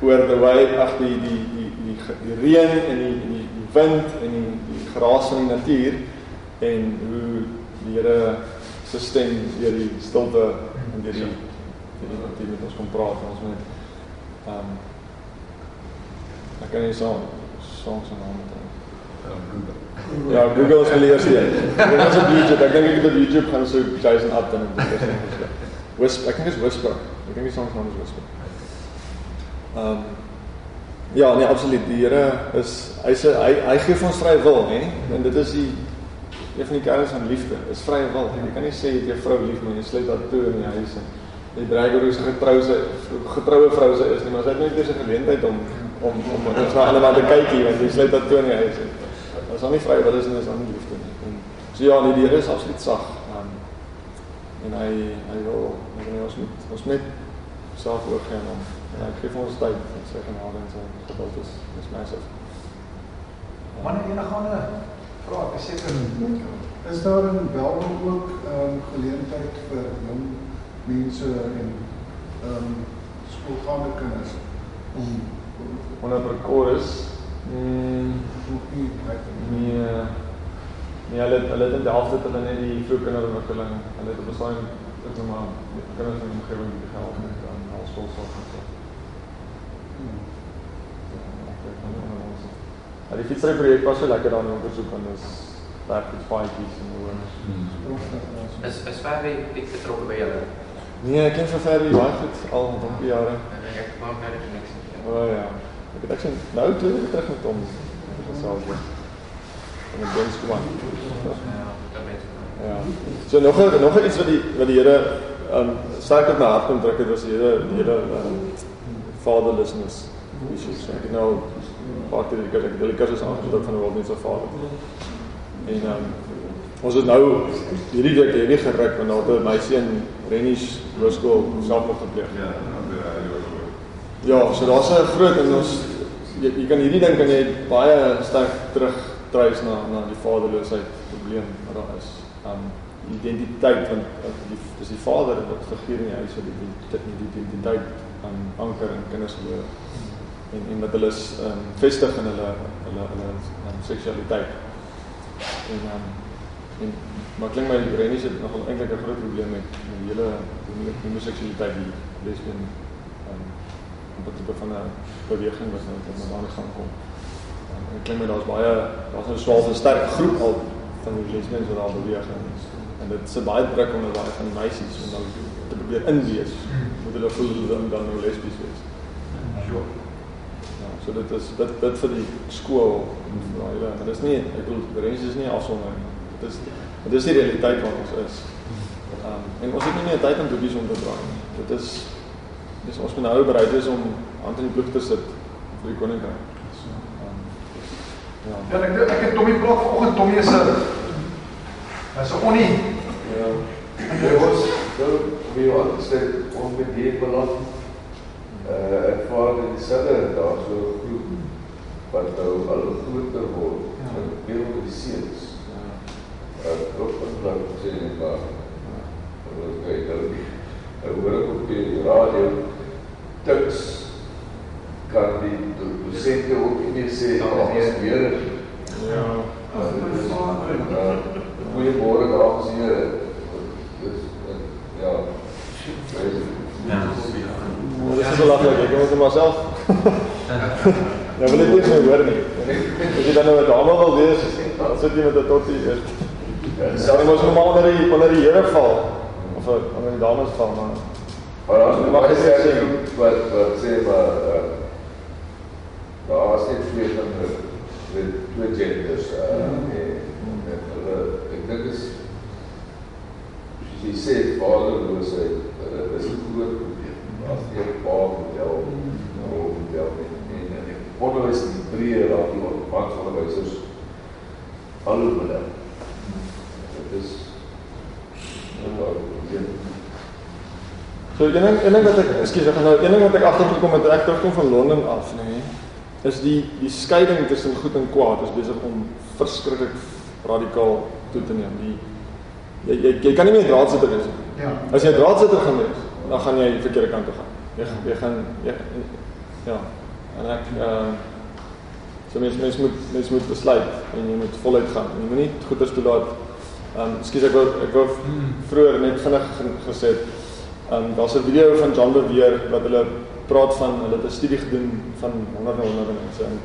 oor the way ag die die die die die reën en die die die wind en die die geraas van die natuur en hoe die Here se stem deur die stilte en deur die deur die natuur met ons kom praat en ons moet ehm um, ek kan nie so songs en naam onthou. Ja, Google is die eerste een. Dit was op YouTube. Ek dink ek het op YouTube gaan so Jason Upton en dit is net. Whisper, ek dink dit is Whisper. Ek dink die song se naam is Whisper. Ehm um, Ja, nee, absoluut. Die Here is hy sê hy hy gee vir ons vrye wil, hè? En dit is die een van die kerns van liefde, is vrye wil. Jy kan nie sê jy het jou vrou lief maar jy sluit haar toe in die huis en jy dreig oor hoe sy getroue sy getroue vrou sy is nie, maar sy het nooit eers 'n geleentheid om om om net na ander te kyk hier want jy sluit haar toe in die huis. As hom nie vrye wil is nie, is hom nie liefde nie. En so ja, nee, die Here is absoluut sag. Um, en hy hy wil hy wil ons met ons met self oorgee aan hom. En hy gee vir ons tyd en sy genade en sy geduld is is massive. Wanneer enige ander vrae, ek is seker Is daar in Belwel ook ehm um, geleentheid vir jong mense en ehm um, skoolgaande kinders om Onder chorus. Mm, nie nee. Nee, hulle hulle het in Delft het hulle net die vroeë kinderontwikkeling. Hulle het op 'n stadium ek noem maar kinders in die omgewing die gehelp met aan hoërskool sorg en so. Ja, die fietsry projek was so lekker daarin om te soek want dit is werk met paadjies en hoe. Is is Ferry ek betrokke by julle? Nee, ek ken vir Ferry baie goed al baie jare. En ek maak nou net niks nie. O oh, ja. Ek het sien nou toe ek terug met hom gesels weer. En ek dink kom aan. Ja, dat. So nog 'n nog 'n iets wat die wat die Here um sterk op my hart kom druk het was die Here die Here um fatherlessness issues. So ek nou pak dit ek het die kursus aangebied van word nie so vader. En um ons het nou hierdie week hierdie geruk want daar het my seun Rennies hoërskool selfmoord gepleeg. Ja, Ja, so daar's 'n groot en ons jy, jy kan hierdie ding kan jy baie sterk terugtreis na na die vaderloosheid probleem wat daar is. Um identiteit want die dis die vader wat figuur in die huis wat die die, die identiteit um, anker in kinders se. En en wat hulle um vestig in hulle hulle hulle um, seksualiteit. En um en maar klink my Rennie het nogal eintlik 'n groot probleem met met die hele homoseksualiteit die lesbien um op 'n tipe van 'n beweging wat nou wat nou aan die gang kom. En ek klink my daar's baie daar's 'n swaar 'n sterk groep al van die lesmens wat daar beweeg en en dit se baie druk onder baie van die meisies om dan te probeer inwees. Moet hulle voel hulle dan dan nou lesbies wees. Ja, so dit is dit dit vir die skool en vir daai hele, maar dis nie ek bedoel die rens is nie afsondering nie. Dit is dit is die realiteit wat ons is. Um, en ons het nie meer tyd om doekies om te draai nie. Dit is dis ons moet nou bereid wees om hand in die bloed te sit vir die koninkryk. So, um, ja. Ja, ek ek het Tommy praat vanoggend Tommy is 'n is 'n onie. Ja. Dit was nou wie wat sê ons met die beland uh ek vaar in die daar so 'n groep wat nou al groter word. Ja. So beeld die seuns. Ja. Uh groep van blank sê net daar. Ja. Wat kyk nou die ek hoor ek op die radio tuks kan die dosente ook nie meer sê dat dit weer is. Ja. Goeiemôre dames en here. Dis ja. Ja. Dit is belangrik, ek moet myself. Ja, wil dit nie meer hoor nie. As jy dan nou 'n dame wil wees, dan sit jy met 'n tottie eers. Ja, sal mos normaal onder die onder die Here val of onder die dames val, maar Maar dan mag jy sê wat wat sê maar uh, daar is net twee van die twee genders uh, en met hulle ek dink is jy sê vaderloosheid uh, is 'n groot probleem. As jy 'n pa model of model en en en die onderwys in die breë raak die wat van die wysers al model. Dit is ja, So een ding een ding wat ek ekskuus ek gaan nou een ding wat ek agtergekom het ek terugkom van Londen af nê nee, is die die skeiding tussen goed en kwaad is besig om verskriklik radikaal toe te neem. Die jy jy, jy kan nie meer draadsitter wees nie. Ja. As jy draadsitter gaan wees, dan gaan jy die verkeerde kant toe gaan. Jy jy gaan jy, ja. En ek uh so mens mens moet mens moet besluit en jy moet voluit gaan. Jy moet nie goeders toelaat. Ehm um, ekskuus ek wou ek wou vroeër net vinnig gesê het um, daar's 'n video van John Beweer wat hulle praat van hulle het 'n studie gedoen van honderde honderde mense en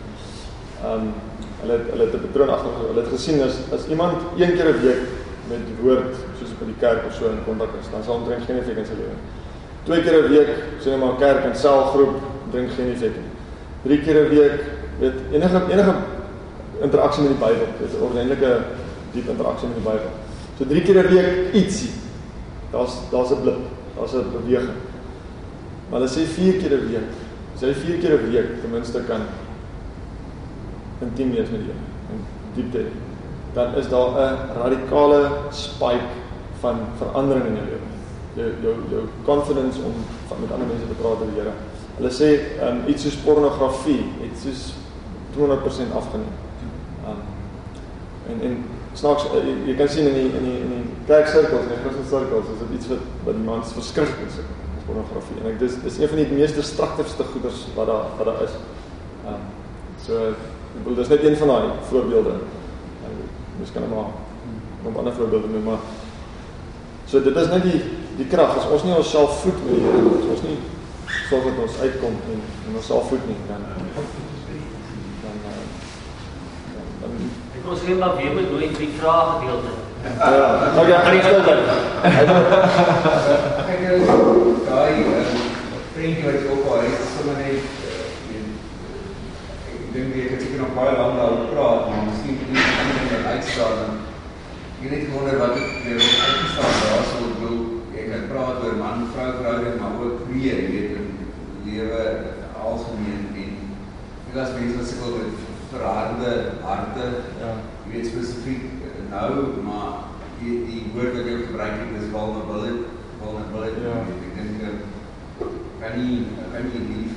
um, hulle hulle het 'n patroon agter hulle het gesien as as iemand een keer 'n week met woord soos by die kerk of so in kontak is, dan sal omtrent geen effek in sy lewe. Twee keer 'n week, sê net maar kerk en selgroep, dink geen effek nie. Drie keer 'n week, weet enige enige interaksie met die Bybel, dit 'n ordentlike diep interaksie met die Bybel. So drie keer 'n week ietsie. Daar's daar's 'n blip daar's 'n beweging. Maar hulle sê 4 keer 'n week. As jy 4 keer 'n week ten minste kan intiem wees met die Here in diepte, dan is daar 'n radikale spike van verandering in jou lewe. Jou jou jou confidence om van met ander mense te praat oor die Here. Hulle sê um, iets soos pornografie, het soos 200% afgeneem. Um, en en snaaks jy, jy kan sien in die in die in die kerksirkels en Christelike sirkels is iets wat wat die mans verskriklik is pornografie en ek dis dis een van die mees destructiefste goeders wat daar wat daar is. Ehm um, so ek bedoel dis net een van daai voorbeelde. En mens kan maar nog ander voorbeelde noem maar so dit is net die die krag as ons nie onsself voed met die Here ons nie sorg dat ons uitkom en en ons self voed nie dan dan uh, dan Ek ons gaan maar weer met die drie vrae gedeelte. Ja, okay, ek gaan nie stil bly. Ek het daai vriendjie wat ook al is, sommer net ek dink jy het ek nog baie lank daaroor praat, maar miskien moet jy net net uitstaan en jy net wonder wat ek weer uitgestaan daar sou wil ek kan praat oor man vrou verhouding maar ook weer jy weet in lewe algemeen en ek as mense wat sukkel met verharde harte Ja. jy weet spesifiek nou maar die die woord wat jy gebruik het is vulnerability vulnerability Ja. ek dink kan nie kan nie lief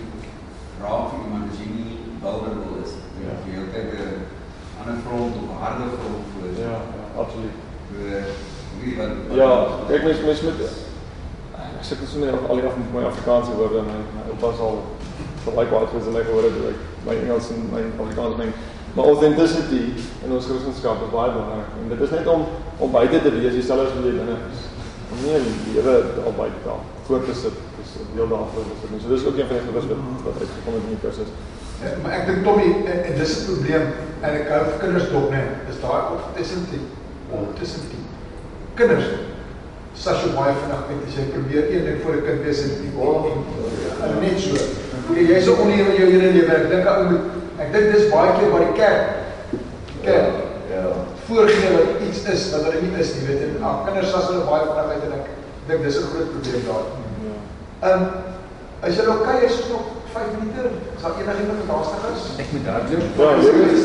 raak vir iemand as jy nie vulnerable is Ja. jy het 'n ander front of 'n harde front voor Ja, ja, absoluut. Eh, wie wat wat- Ja, ek mens mens moet ek sit so net al die af met my Afrikaanse woorde en my, my oupa sal sal like wat was hulle gehoor het like my Engels en my Afrikaans meng. Maar authenticity in ons Christendom is baie belangrik. En dit is net om om buite te wees dieselfde as wat jy binne is. Om nie die lewe al buite daar voor te sit. Dis 'n deel daarvan is dit. So dis ook een van die goedes wat wat uitgekom het in die kursus. Ja, maar ek dink Tommy en, en dis 'n probleem en ek hou vir kinders dop net. Is daai authenticity die kinders sas jy baie vinnig met as jy probeer een ding voor 'n kind wees en die bal en net so. Jy jy's ook onder jou hele lewe. Ek dink ou moet ek dink dis baie keer by die kerk. Kerk. Ja. Voorgee dat iets is wat hulle nie is nie, weet jy. Nou, kinders sas hulle baie vinnig uit en ek dink dis 'n groot probleem daar. Ehm um, as jy nou kyk is nog 5 minute, is daar enigiemand wat haastig is? Ek moet hardloop. Ja,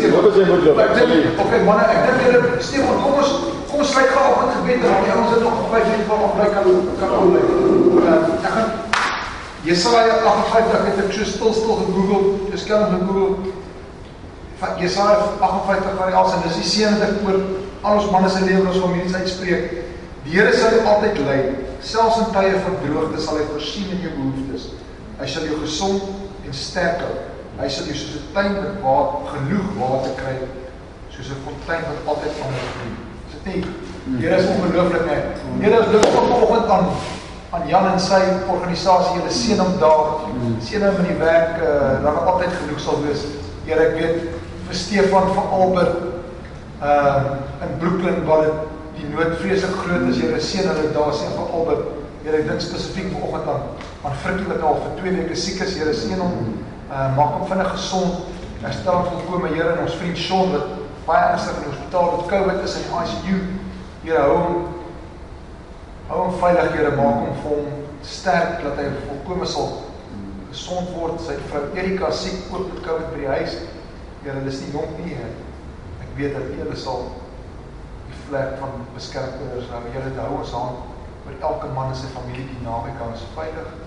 jy wat as jy moet loop? Ek dink okay manne, ek dink julle Stefan, kom ons kom ons sluit gou af met gebed en die ouens het nog 5 minute voor om bly kan kan hou bly. Ehm ek gaan Jesaja 58 het ek so stil stil gegoogel, dis kan gegoogel. Van Jesaja 58 waar hy als en dis die seën wat ek oor al ons manne se lewens ons families uitspreek. Die Here sal jou altyd lei. Selfs in tye van droogte sal hy voorsien in jou behoeftes. Hy sal jou gesond en sterk hou. Hy sal jou soos 'n tuin met water genoeg water kry, soos 'n fontein wat altyd van hom vloei. Is dit nie? Die Here is ongelooflik net. Here is lig vanoggend aan aan Jan en sy organisasie. Julle seën hom daar. Seën hom in die werk uh, dat hy altyd genoeg sal wees. Here, ek weet vir Stefan van Albert uh in Brooklyn waar dit die nood vreeslik groot is. Here, seën hulle daar seën van Albert. Here, ek dink spesifiek vanoggend aan aan Frikkie wat al vir 2 weke siek is. Here, seën hom. Uh maak hom vinnig gesond. Herstel hom volkome, Here, en ons vriend Shaun wat baie ernstig in die hospitaal met COVID is in die ICU. Here, hou hom hou hom veilig, Here, maak hom vir hom sterk dat hy volkome sal gesond word. Sy vrou Erika siek ook met COVID by die huis. Here, dis nie jonk nie. He. Ek weet dat julle sal die vlek van beskermers hou. Julle hou ons aan oor elke man en sy familie die naweek aan ons veilig.